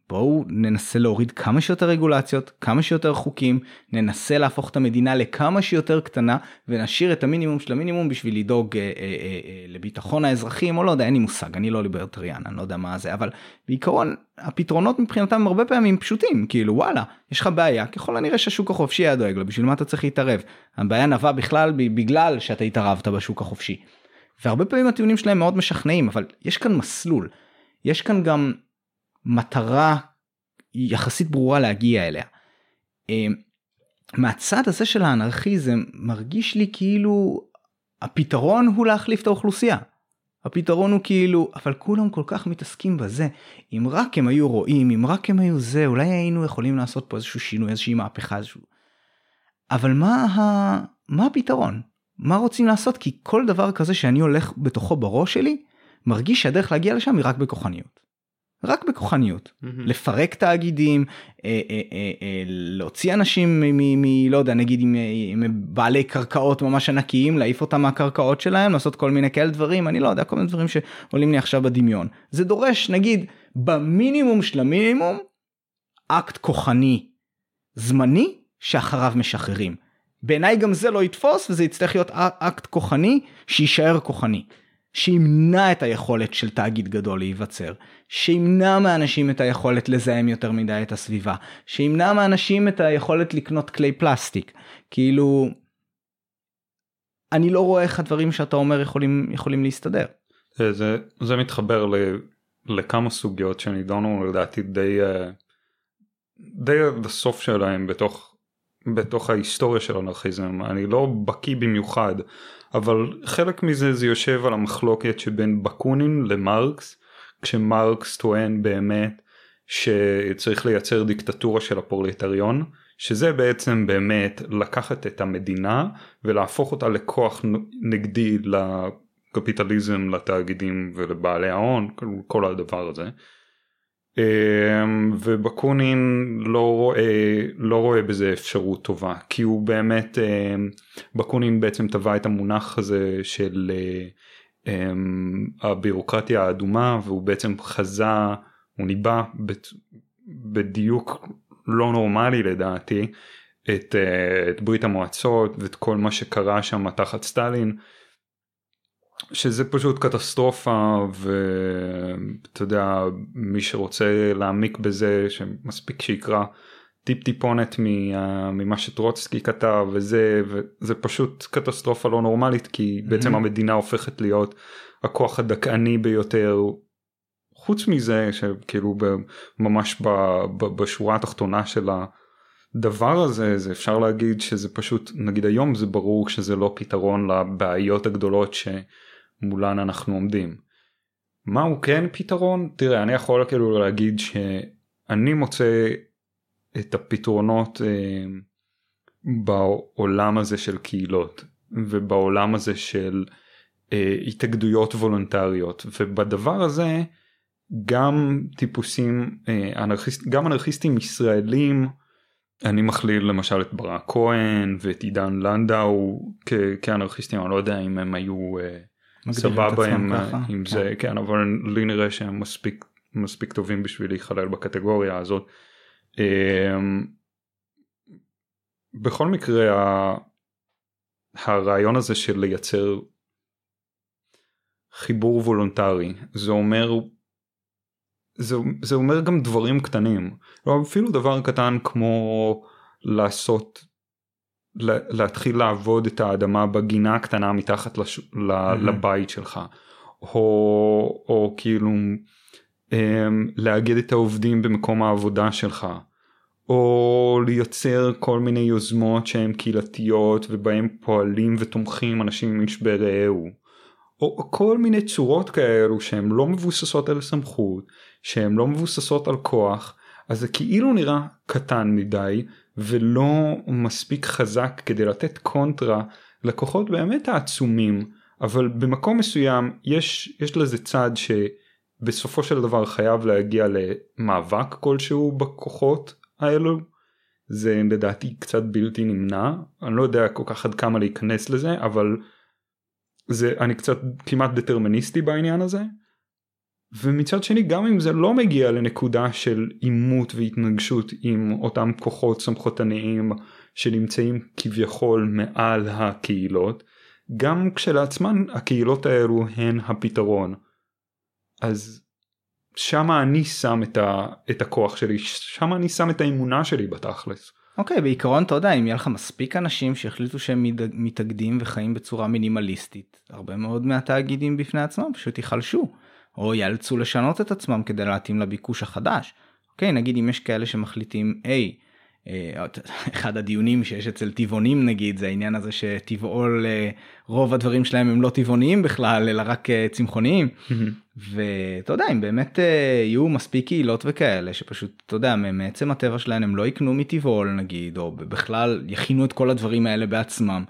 בואו ננסה להוריד כמה שיותר רגולציות כמה שיותר חוקים ננסה להפוך את המדינה לכמה שיותר קטנה ונשאיר את המינימום של המינימום בשביל לדאוג אה, אה, אה, אה, לביטחון האזרחים או לא יודע אין לי מושג אני לא ליברטריאן אני לא יודע מה זה אבל בעיקרון הפתרונות מבחינתם הרבה פעמים פשוטים כאילו וואלה יש לך בעיה ככל הנראה שהשוק החופשי היה דואג לו בשביל מה אתה צריך להתערב הבעיה נבעה בכלל בגלל שאתה התערבת בשוק החופשי. והרבה פעמים הטיעונים שלהם מאוד משכנעים אבל יש כאן מסלול יש כאן גם מטרה יחסית ברורה להגיע אליה. אמ, מהצד הזה של האנרכיזם מרגיש לי כאילו הפתרון הוא להחליף את האוכלוסייה. הפתרון הוא כאילו אבל כולם כל כך מתעסקים בזה אם רק הם היו רואים אם רק הם היו זה אולי היינו יכולים לעשות פה איזשהו שינוי איזושהי מהפכה איזשהו. אבל מה, ה... מה הפתרון מה רוצים לעשות כי כל דבר כזה שאני הולך בתוכו בראש שלי מרגיש שהדרך להגיע לשם היא רק בכוחניות. רק בכוחניות mm-hmm. לפרק תאגידים אה, אה, אה, אה, להוציא אנשים מלא יודע נגיד עם, עם בעלי קרקעות ממש ענקיים להעיף אותם מהקרקעות שלהם לעשות כל מיני כאלה דברים אני לא יודע כל מיני דברים שעולים לי עכשיו בדמיון זה דורש נגיד במינימום של המינימום אקט כוחני זמני שאחריו משחררים בעיניי גם זה לא יתפוס וזה יצטרך להיות אקט כוחני שיישאר כוחני. שימנע את היכולת של תאגיד גדול להיווצר, שימנע מאנשים את היכולת לזהם יותר מדי את הסביבה, שימנע מאנשים את היכולת לקנות כלי פלסטיק. כאילו, אני לא רואה איך הדברים שאתה אומר יכולים, יכולים להסתדר. אה, זה, זה מתחבר ל, לכמה סוגיות שנידונו לדעתי די, אה, די עד הסוף שלהם בתוך, בתוך ההיסטוריה של אנרכיזם. אני לא בקיא במיוחד. אבל חלק מזה זה יושב על המחלוקת שבין בקונין למרקס כשמרקס טוען באמת שצריך לייצר דיקטטורה של הפרולטריון שזה בעצם באמת לקחת את המדינה ולהפוך אותה לכוח נגדי לקפיטליזם לתאגידים ולבעלי ההון כל הדבר הזה. אמ, ובקונין לא רואה, לא רואה בזה אפשרות טובה כי הוא באמת אמ, בקונין בעצם טבע את המונח הזה של אמ, הבירוקרטיה האדומה והוא בעצם חזה הוא ניבא בדיוק לא נורמלי לדעתי את, אה, את ברית המועצות ואת כל מה שקרה שם תחת סטלין שזה פשוט קטסטרופה ואתה יודע מי שרוצה להעמיק בזה שמספיק שיקרא טיפ טיפונת ממה שטרוצקי כתב וזה וזה פשוט קטסטרופה לא נורמלית כי mm-hmm. בעצם המדינה הופכת להיות הכוח הדכאני ביותר חוץ מזה שכאילו ממש בשורה התחתונה של הדבר הזה זה אפשר להגיד שזה פשוט נגיד היום זה ברור שזה לא פתרון לבעיות הגדולות ש... מולן אנחנו עומדים. מהו כן פתרון? תראה אני יכול כאילו להגיד שאני מוצא את הפתרונות אה, בעולם הזה של קהילות ובעולם הזה של אה, התאגדויות וולונטריות ובדבר הזה גם טיפוסים אה, אנרכיסט, גם אנרכיסטים ישראלים אני מכליל למשל את ברק כהן ואת עידן לנדאו כאנרכיסטים אני לא יודע אם הם היו אה, סבבה עם, עם כן. זה כן אבל לי נראה שהם מספיק מספיק טובים בשביל להיכלל בקטגוריה הזאת. אמ, בכל מקרה הרעיון הזה של לייצר חיבור וולונטרי זה אומר זה, זה אומר גם דברים קטנים לא, אפילו דבר קטן כמו לעשות להתחיל לעבוד את האדמה בגינה הקטנה מתחת לש... mm-hmm. לבית שלך. או, או כאילו um, לאגד את העובדים במקום העבודה שלך. או לייצר כל מיני יוזמות שהן קהילתיות ובהם פועלים ותומכים אנשים ממשבר רעהו או, או כל מיני צורות כאלו שהן לא מבוססות על סמכות שהן לא מבוססות על כוח. אז זה כאילו נראה קטן מדי ולא מספיק חזק כדי לתת קונטרה לכוחות באמת העצומים אבל במקום מסוים יש יש לזה צד שבסופו של דבר חייב להגיע למאבק כלשהו בכוחות האלו. זה לדעתי קצת בלתי נמנע. אני לא יודע כל כך עד כמה להיכנס לזה אבל זה אני קצת כמעט דטרמיניסטי בעניין הזה ומצד שני גם אם זה לא מגיע לנקודה של עימות והתנגשות עם אותם כוחות סמכותניים שנמצאים כביכול מעל הקהילות גם כשלעצמן הקהילות האלו הן הפתרון אז שמה אני שם את, ה, את הכוח שלי שמה אני שם את האמונה שלי בתכלס. אוקיי okay, בעיקרון אתה יודע אם יהיה לך מספיק אנשים שהחליטו שהם מתאגדים וחיים בצורה מינימליסטית הרבה מאוד מהתאגידים בפני עצמם פשוט ייחלשו. או יאלצו לשנות את עצמם כדי להתאים לביקוש החדש. אוקיי, נגיד אם יש כאלה שמחליטים, היי, אה, אחד הדיונים שיש אצל טבעונים נגיד זה העניין הזה שטבעול אה, רוב הדברים שלהם הם לא טבעוניים בכלל אלא רק אה, צמחוניים. ואתה יודע אם באמת יהיו מספיק קהילות וכאלה שפשוט אתה יודע מעצם הטבע שלהם הם לא יקנו מטבעול נגיד או בכלל יכינו את כל הדברים האלה בעצמם.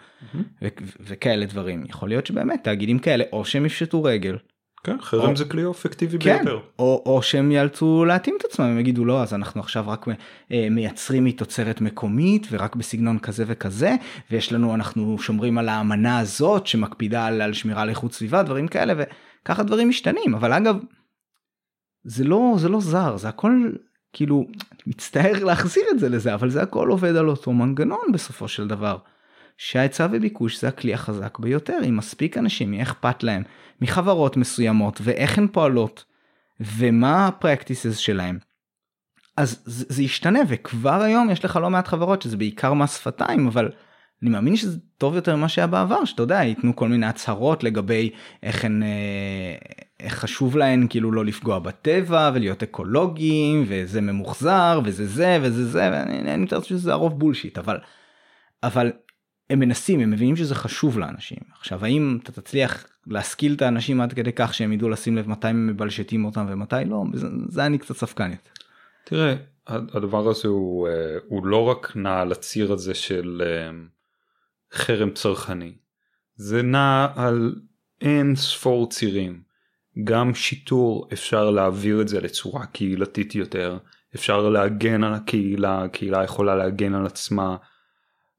וכאלה דברים. יכול להיות שבאמת תאגידים כאלה או שהם יפשטו רגל כן, חרם או, זה כלי אפקטיבי כן, ביותר. או, או שהם יאלצו להתאים את עצמם, הם יגידו לא, אז אנחנו עכשיו רק אה, מייצרים מתוצרת מקומית ורק בסגנון כזה וכזה, ויש לנו, אנחנו שומרים על האמנה הזאת שמקפידה על, על שמירה על איכות סביבה, דברים כאלה, וככה דברים משתנים, אבל אגב, זה לא, זה לא זר, זה הכל, כאילו, מצטער להחזיר את זה לזה, אבל זה הכל עובד על אותו מנגנון בסופו של דבר. שההיצע וביקוש זה הכלי החזק ביותר, אם מספיק אנשים, מי אכפת להם, מחברות מסוימות ואיך הן פועלות, ומה הפרקטיסס שלהם. אז זה, זה ישתנה וכבר היום יש לך לא מעט חברות שזה בעיקר מס שפתיים אבל אני מאמין שזה טוב יותר ממה שהיה בעבר שאתה יודע ייתנו כל מיני הצהרות לגבי איך הן אה, איך חשוב להן כאילו לא לפגוע בטבע ולהיות אקולוגיים וזה ממוחזר וזה זה וזה זה ואני מתאר שזה הרוב בולשיט אבל אבל הם מנסים הם מבינים שזה חשוב לאנשים. עכשיו האם אתה תצליח להשכיל את האנשים עד כדי כך שהם ידעו לשים לב מתי הם מבלשטים אותם ומתי לא? זה, זה אני קצת ספקן יותר. תראה הדבר הזה הוא, אה, הוא לא רק נע על הציר הזה של אה, חרם צרכני. זה נע על אין ספור צירים. גם שיטור אפשר להעביר את זה לצורה קהילתית יותר. אפשר להגן על הקהילה הקהילה יכולה להגן על עצמה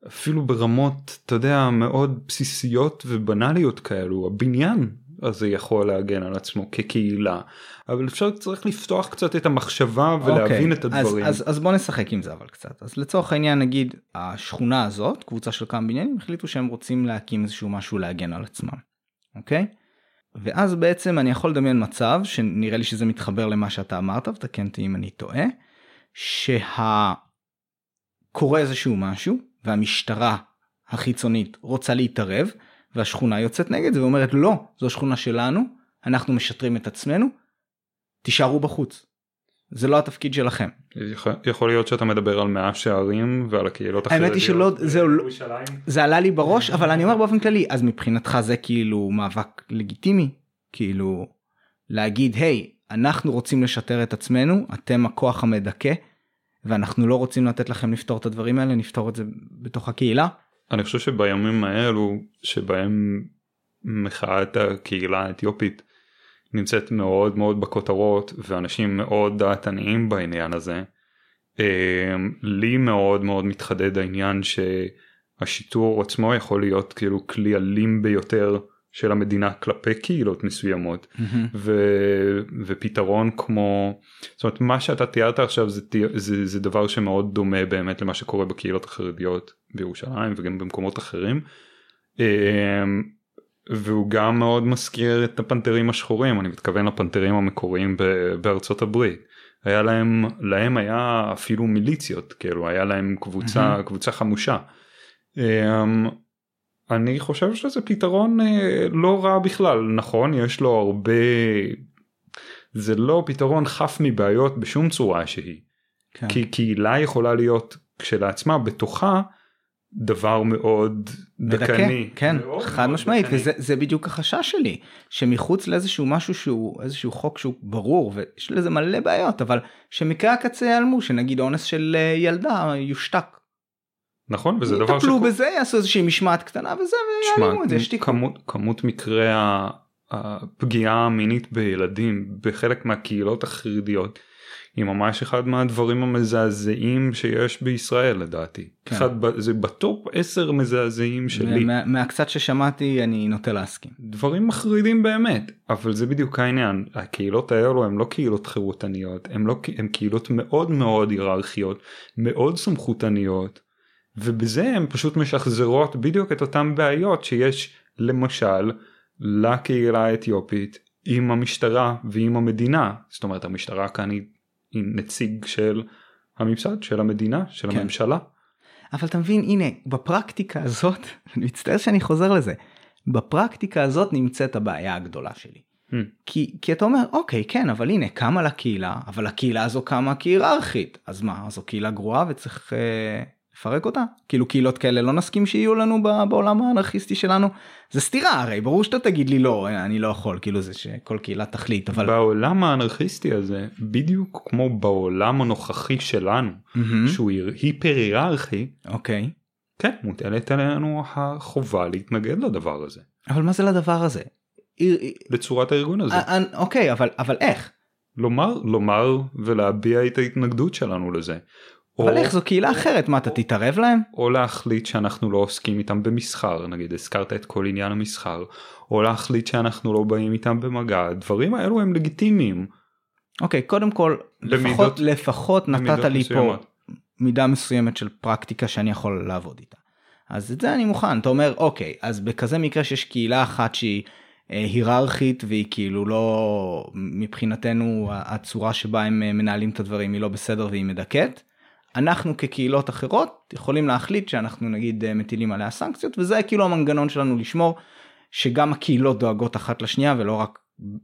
אפילו ברמות אתה יודע מאוד בסיסיות ובנאליות כאלו הבניין הזה יכול להגן על עצמו כקהילה אבל אפשר צריך לפתוח קצת את המחשבה ולהבין okay, את הדברים. אז, אז, אז בוא נשחק עם זה אבל קצת אז לצורך העניין נגיד השכונה הזאת קבוצה של כמה בניינים החליטו שהם רוצים להקים איזשהו משהו להגן על עצמם. אוקיי? Okay? ואז בעצם אני יכול לדמיין מצב שנראה לי שזה מתחבר למה שאתה אמרת ותקן אותי אם אני טועה. שקורה איזשהו משהו והמשטרה החיצונית רוצה להתערב והשכונה יוצאת נגד זה ואומרת לא זו שכונה שלנו אנחנו משטרים את עצמנו תישארו בחוץ. זה לא התפקיד שלכם. יכול, יכול להיות שאתה מדבר על מאה שערים ועל הקהילות החרדיות. האמת היא שלא זה, לא- זה עלה לי בראש אבל אני אומר באופן כללי אז מבחינתך זה כאילו מאבק לגיטימי כאילו להגיד היי אנחנו רוצים לשטר את עצמנו אתם הכוח המדכא ואנחנו לא רוצים לתת לכם לפתור את הדברים האלה נפתור את זה בתוך הקהילה. אני חושב שבימים האלו שבהם מחאת הקהילה האתיופית נמצאת מאוד מאוד בכותרות ואנשים מאוד דעתניים בעניין הזה. אמ, לי מאוד מאוד מתחדד העניין שהשיטור עצמו יכול להיות כאילו כלי אלים ביותר של המדינה כלפי קהילות מסוימות mm-hmm. ו, ופתרון כמו זאת אומרת מה שאתה תיארת עכשיו זה, זה, זה דבר שמאוד דומה באמת למה שקורה בקהילות החרדיות בירושלים וגם במקומות אחרים. אמ, והוא גם מאוד מזכיר את הפנתרים השחורים אני מתכוון לפנתרים המקוריים בארצות הברית. היה להם להם היה אפילו מיליציות כאילו היה להם קבוצה mm-hmm. קבוצה חמושה. אמ, אני חושב שזה פתרון אה, לא רע בכלל נכון יש לו הרבה זה לא פתרון חף מבעיות בשום צורה שהיא. כן. כי קהילה יכולה להיות כשלעצמה בתוכה דבר מאוד דכאני. כן, מאוד חד מאוד משמעית, דקני. וזה בדיוק החשש שלי, שמחוץ לאיזשהו משהו שהוא איזשהו חוק שהוא ברור ויש לזה מלא בעיות, אבל שמקרה הקצה ייעלמו, שנגיד אונס של אה, ילדה יושתק. נכון וזה דבר יטפלו שכל... בזה יעשו איזושהי משמעת קטנה וזה ויעלמו את זה יש כמות, כמות מקרי הפגיעה המינית בילדים בחלק מהקהילות החרדיות היא ממש אחד מהדברים המזעזעים שיש בישראל לדעתי. כן. אחד, זה בטופ 10 מזעזעים שלי. מה, מהקצת ששמעתי אני נוטה להסכים. דברים מחרידים באמת אבל זה בדיוק העניין הקהילות האלו הם לא קהילות חירותניות הם לא הם קהילות מאוד מאוד היררכיות מאוד סמכותניות. ובזה הן פשוט משחזרות בדיוק את אותן בעיות שיש למשל לקהילה האתיופית עם המשטרה ועם המדינה זאת אומרת המשטרה כאן היא, היא נציג של הממסד של המדינה של כן. הממשלה. אבל אתה מבין הנה בפרקטיקה הזאת אני מצטער שאני חוזר לזה בפרקטיקה הזאת נמצאת הבעיה הגדולה שלי. Hmm. כי, כי אתה אומר אוקיי כן אבל הנה קמה לקהילה אבל הקהילה הזו קמה כהיררכית אז מה זו קהילה גרועה וצריך אה, לפרק אותה. כאילו קהילות כאלה לא נסכים שיהיו לנו בעולם האנרכיסטי שלנו. זה סתירה הרי ברור שאתה תגיד לי לא אני לא יכול. כאילו זה שכל קהילה תחליט אבל בעולם האנרכיסטי הזה בדיוק כמו בעולם הנוכחי שלנו mm-hmm. שהוא היפר היררכי אוקיי. כן מוטלת עלינו החובה להתנגד לדבר הזה. אבל מה זה לדבר הזה. בצורת הארגון הזה. אוקיי אבל אבל איך. לומר לומר ולהביע את ההתנגדות שלנו לזה אבל איך זו קהילה אחרת מה אתה תתערב להם? או להחליט שאנחנו לא עוסקים איתם במסחר נגיד הזכרת את כל עניין המסחר או להחליט שאנחנו לא באים איתם במגע הדברים האלו הם לגיטימיים. אוקיי קודם כל לפחות לפחות נתת לי פה מידה מסוימת של פרקטיקה שאני יכול לעבוד איתה. אז את זה אני מוכן. אתה אומר, אוקיי, אז בכזה מקרה שיש קהילה אחת שהיא אה, היררכית והיא כאילו לא, מבחינתנו הצורה שבה הם אה, מנהלים את הדברים היא לא בסדר והיא מדכאת. אנחנו כקהילות אחרות יכולים להחליט שאנחנו נגיד אה, מטילים עליה סנקציות וזה כאילו המנגנון שלנו לשמור שגם הקהילות דואגות אחת לשנייה ולא רק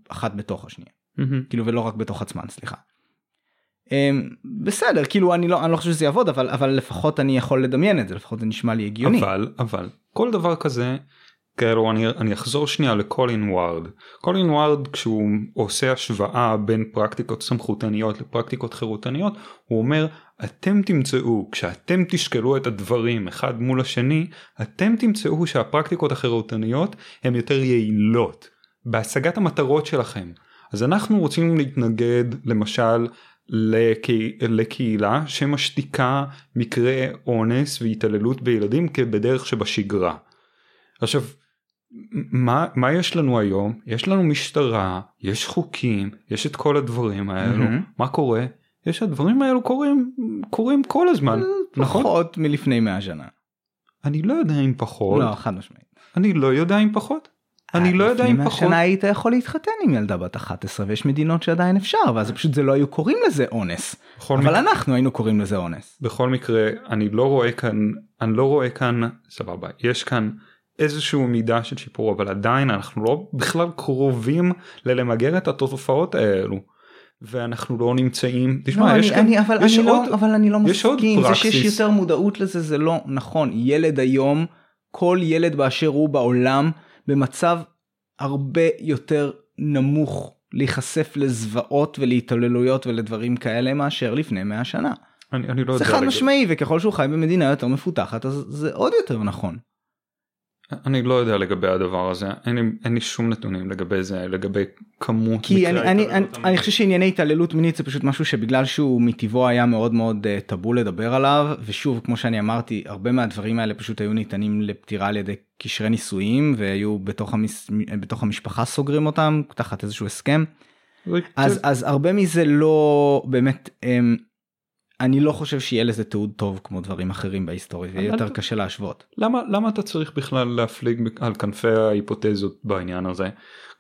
אחת בתוך השנייה. Mm-hmm. כאילו ולא רק בתוך עצמן סליחה. אמ, בסדר כאילו אני לא אני לא חושב שזה יעבוד אבל אבל לפחות אני יכול לדמיין את זה לפחות זה נשמע לי הגיוני. אבל אבל כל דבר כזה כאילו אני, אני אחזור שנייה לקולין ווארד. קולין ווארד כשהוא עושה השוואה בין פרקטיקות סמכותניות לפרקטיקות חירותניות הוא אומר אתם תמצאו כשאתם תשקלו את הדברים אחד מול השני אתם תמצאו שהפרקטיקות החירותניות הן יותר יעילות בהשגת המטרות שלכם. אז אנחנו רוצים להתנגד למשל לקה... לקהילה שמשתיקה מקרי אונס והתעללות בילדים כבדרך שבשגרה. עכשיו מה, מה יש לנו היום? יש לנו משטרה, יש חוקים, יש את כל הדברים האלו. מהמם. מה קורה? יש הדברים האלו קורים קורים כל הזמן. נכון? פחות מלפני 100 שנה. אני לא יודע אם פחות. לא חד משמעית. אני לא יודע אם פחות. אני לא יודע אם לפני 100 פחות. שנה היית יכול להתחתן עם ילדה בת 11 ויש מדינות שעדיין אפשר ואז פשוט זה לא היו קוראים לזה אונס. אבל מקרה- אנחנו היינו קוראים לזה אונס. בכל מקרה אני לא רואה כאן אני לא רואה כאן סבבה יש כאן איזשהו מידה של שיפור אבל עדיין אנחנו לא בכלל קרובים ללמגר את התופעות האלו. ואנחנו לא נמצאים תשמע לא, יש אני, כאן אני, אבל, יש אני עוד לא, אבל אני לא מסכים, זה שיש. יותר מודעות לזה זה לא נכון. ילד היום, כל ילד באשר הוא בעולם, במצב הרבה יותר נמוך להיחשף לזוועות ולהתעללויות ולדברים כאלה מאשר לפני 100 שנה. אני, אני לא זה חד משמעי וככל שהוא חי במדינה יותר מפותחת אז זה עוד יותר נכון. אני לא יודע לגבי הדבר הזה. אין לי, אין לי שום נתונים לגבי זה לגבי כמות כי אני, מקרי אני, אני, ההתעללות אני חושב שענייני התעללות מינית זה פשוט משהו שבגלל שהוא מטבעו היה מאוד מאוד אה, טאבו לדבר עליו ושוב כמו שאני אמרתי הרבה מהדברים האלה פשוט היו ניתנים לפתירה על ידי קשרי נישואים והיו בתוך, המס, בתוך המשפחה סוגרים אותם תחת איזשהו הסכם. אז אז הרבה מזה לא באמת אמ, אני לא חושב שיהיה לזה תיעוד טוב כמו דברים אחרים בהיסטוריה ויהיה אבל- יותר קשה להשוות. למה למה אתה צריך בכלל להפליג על כנפי ההיפותזות בעניין הזה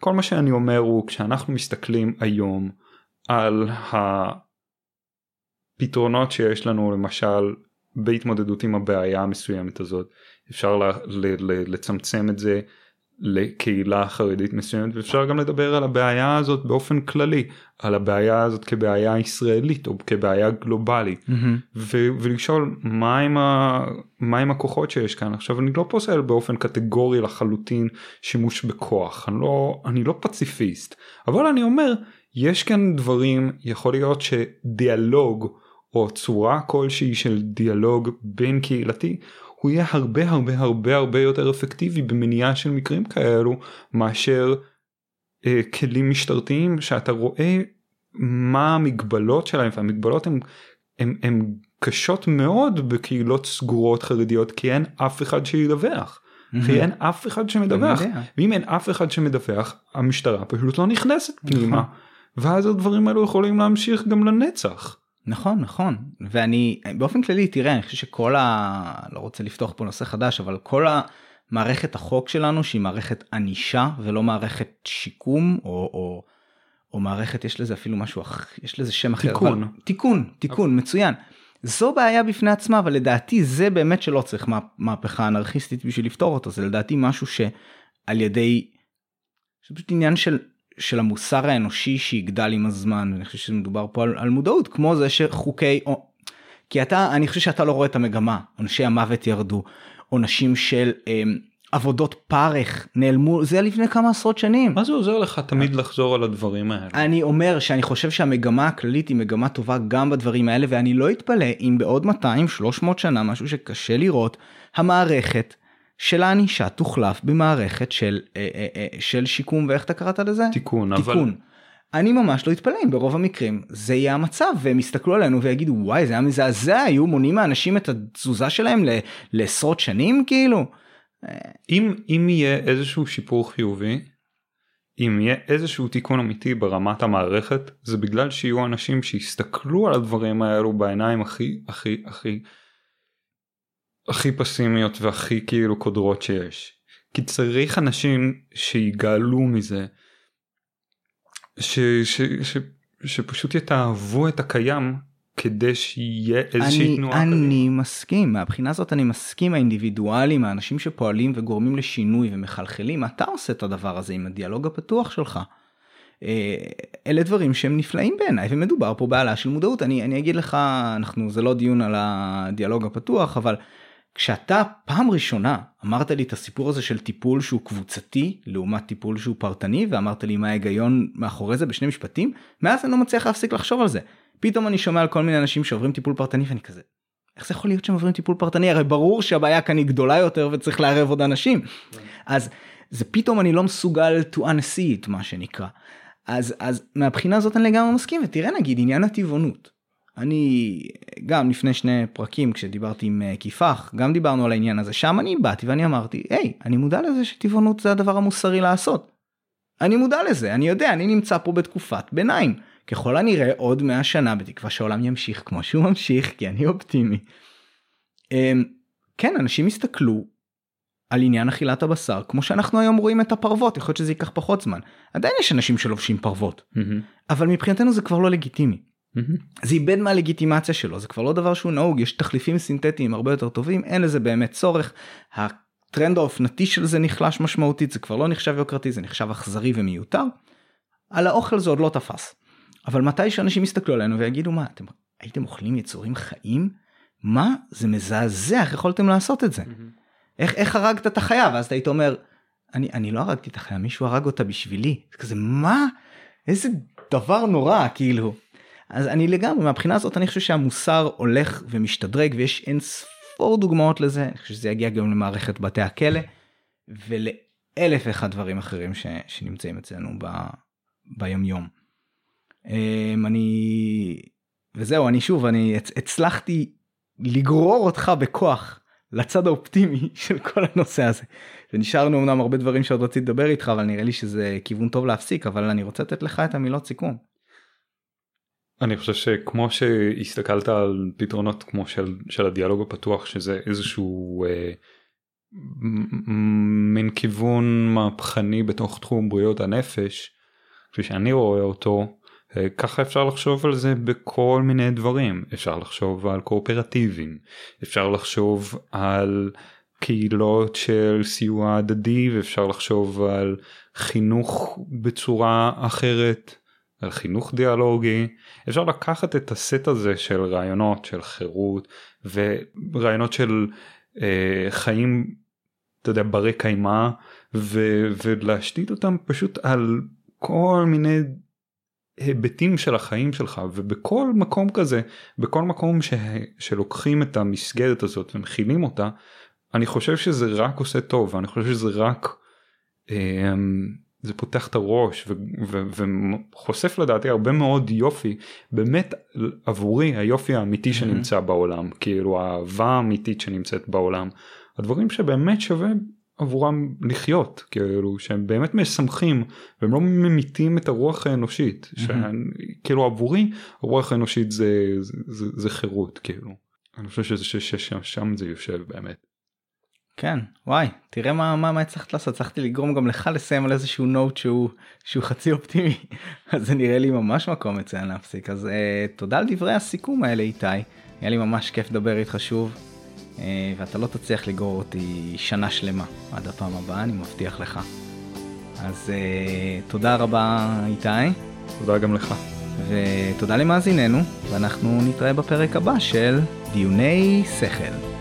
כל מה שאני אומר הוא כשאנחנו מסתכלים היום על הפתרונות שיש לנו למשל בהתמודדות עם הבעיה המסוימת הזאת אפשר ל, ל, ל, לצמצם את זה לקהילה חרדית מסוימת ואפשר גם לדבר על הבעיה הזאת באופן כללי על הבעיה הזאת כבעיה ישראלית או כבעיה גלובלית. ו- ולשאול מה עם, ה- מה עם הכוחות שיש כאן? עכשיו אני לא פוסל באופן קטגורי לחלוטין שימוש בכוח. אני לא אני לא פציפיסט. אבל אני אומר יש כאן דברים יכול להיות שדיאלוג או צורה כלשהי של דיאלוג בין קהילתי הוא יהיה הרבה הרבה הרבה הרבה יותר אפקטיבי במניעה של מקרים כאלו מאשר אה, כלים משטרתיים שאתה רואה מה המגבלות שלהם והמגבלות הן הם, הם קשות מאוד בקהילות סגורות חרדיות כי אין אף אחד שידווח. כי אין אף אחד שמדווח. ואם אין אף אחד שמדווח המשטרה פשוט לא נכנסת פנימה נכון. ואז הדברים האלו יכולים להמשיך גם לנצח. נכון נכון ואני באופן כללי תראה אני חושב שכל ה... לא רוצה לפתוח פה נושא חדש אבל כל המערכת החוק שלנו שהיא מערכת ענישה ולא מערכת שיקום או, או, או מערכת יש לזה אפילו משהו אח... יש לזה שם אחר תיקון. אבל... תיקון תיקון מצוין. זו בעיה בפני עצמה אבל לדעתי זה באמת שלא צריך מה- מהפכה אנרכיסטית בשביל לפתור אותו זה לדעתי משהו שעל ידי. זה פשוט עניין של של המוסר האנושי שיגדל עם הזמן ואני חושב שמדובר פה על, על מודעות כמו זה שחוקי או, כי אתה אני חושב שאתה לא רואה את המגמה עונשי המוות ירדו עונשים של אמ, עבודות פרך נעלמו זה לפני כמה עשרות שנים. מה זה עוזר לך תמיד לחזור על הדברים האלה? אני אומר שאני חושב שהמגמה הכללית היא מגמה טובה גם בדברים האלה ואני לא אתפלא אם בעוד 200-300 שנה משהו שקשה לראות המערכת של הענישה תוחלף במערכת של אה, אה, אה, של שיקום ואיך אתה קראת לזה? תיקון אבל תיקון. אני ממש לא אתפלא אם ברוב המקרים זה יהיה המצב והם יסתכלו עלינו ויגידו וואי זה היה מזעזע היו מונעים מהאנשים את התזוזה שלהם ל- לעשרות שנים כאילו. אם אם יהיה איזשהו שיפור חיובי אם יהיה איזשהו תיקון אמיתי ברמת המערכת זה בגלל שיהיו אנשים שיסתכלו על הדברים האלו בעיניים הכי הכי הכי הכי פסימיות והכי כאילו קודרות שיש. כי צריך אנשים שיגאלו מזה. ש, ש, ש, שפשוט יתאהבו את הקיים כדי שיהיה איזושהי אני, תנועה. אני כזאת. מסכים, מהבחינה הזאת אני מסכים, האינדיבידואלים, האנשים שפועלים וגורמים לשינוי ומחלחלים, אתה עושה את הדבר הזה עם הדיאלוג הפתוח שלך. אה, אלה דברים שהם נפלאים בעיניי ומדובר פה בהעלאה של מודעות אני אני אגיד לך אנחנו זה לא דיון על הדיאלוג הפתוח אבל כשאתה פעם ראשונה אמרת לי את הסיפור הזה של טיפול שהוא קבוצתי לעומת טיפול שהוא פרטני ואמרת לי מה ההיגיון מאחורי זה בשני משפטים מאז אני לא מצליח להפסיק לחשוב על זה פתאום אני שומע על כל מיני אנשים שעוברים טיפול פרטני ואני כזה איך זה יכול להיות שהם עוברים טיפול פרטני הרי ברור שהבעיה כאן היא גדולה יותר וצריך לערב עוד אנשים אז זה פתאום אני לא מסוגל to unsee it מה שנקרא. אז אז מהבחינה הזאת אני לגמרי מסכים ותראה נגיד עניין הטבעונות. אני גם לפני שני פרקים כשדיברתי עם אה, כיפח גם דיברנו על העניין הזה שם אני באתי ואני אמרתי היי אני מודע לזה שטבעונות זה הדבר המוסרי לעשות. אני מודע לזה אני יודע אני נמצא פה בתקופת ביניים ככל הנראה עוד 100 שנה בתקווה שהעולם ימשיך כמו שהוא ממשיך כי אני אופטימי. אמ, כן אנשים הסתכלו על עניין אכילת הבשר כמו שאנחנו היום רואים את הפרוות יכול להיות שזה ייקח פחות זמן עדיין יש אנשים שלובשים פרוות mm-hmm. אבל מבחינתנו זה כבר לא לגיטימי. זה איבד מהלגיטימציה שלו זה כבר לא דבר שהוא נהוג יש תחליפים סינתטיים הרבה יותר טובים אין לזה באמת צורך. הטרנד האופנתי של זה נחלש משמעותית זה כבר לא נחשב יוקרתי זה נחשב אכזרי ומיותר. על האוכל זה עוד לא תפס. אבל מתי שאנשים יסתכלו עלינו ויגידו מה אתם הייתם אוכלים יצורים חיים מה זה מזעזע איך יכולתם לעשות את זה. איך, איך הרגת את החיה ואז אתה היית אומר אני, אני לא הרגתי את החיה מישהו הרג אותה בשבילי זה כזה מה איזה דבר נורא כאילו. אז אני לגמרי מהבחינה הזאת אני חושב שהמוסר הולך ומשתדרג ויש אין ספור דוגמאות לזה אני חושב שזה יגיע גם למערכת בתי הכלא ולאלף ואחד דברים אחרים ש, שנמצאים אצלנו ב, ביומיום. אמ, אני וזהו אני שוב אני הצלחתי לגרור אותך בכוח לצד האופטימי של כל הנושא הזה. ונשארנו אמנם הרבה דברים שעוד רציתי לדבר איתך אבל נראה לי שזה כיוון טוב להפסיק אבל אני רוצה לתת לך את המילות סיכום. אני חושב שכמו שהסתכלת על פתרונות כמו של, של הדיאלוג הפתוח שזה איזשהו אה, מין כיוון מהפכני בתוך תחום בריאות הנפש כפי שאני רואה אותו אה, ככה אפשר לחשוב על זה בכל מיני דברים. אפשר לחשוב על קואופרטיבים אפשר לחשוב על קהילות של סיוע הדדי ואפשר לחשוב על חינוך בצורה אחרת על חינוך דיאלוגי אפשר לקחת את הסט הזה של רעיונות של חירות ורעיונות של אה, חיים אתה יודע ברי קיימא ולהשתית אותם פשוט על כל מיני היבטים של החיים שלך ובכל מקום כזה בכל מקום ש... שלוקחים את המסגרת הזאת ומכילים אותה אני חושב שזה רק עושה טוב ואני חושב שזה רק אה, זה פותח את הראש ו... ו... וחושף לדעתי הרבה מאוד יופי באמת עבורי היופי האמיתי שנמצא בעולם כאילו האהבה האמיתית שנמצאת בעולם הדברים שבאמת שווה עבורם לחיות כאילו שהם באמת משמחים והם לא ממיתים את הרוח האנושית mm-hmm. כאילו עבורי הרוח האנושית זה, זה, זה, זה חירות כאילו אני חושב ששם זה יושב באמת. כן וואי תראה מה מה מה הצלחת לעשות הצלחתי לגרום גם לך לסיים על איזשהו נוט שהוא שהוא חצי אופטימי אז זה נראה לי ממש מקום מצוין להפסיק אז uh, תודה על דברי הסיכום האלה איתי היה לי ממש כיף לדבר איתך שוב. אה, ואתה לא תצליח לגרור אותי שנה שלמה עד הפעם הבאה, אני מבטיח לך. אז אה, תודה רבה איתי. תודה גם לך. ותודה למאזיננו, ואנחנו נתראה בפרק הבא של דיוני שכל.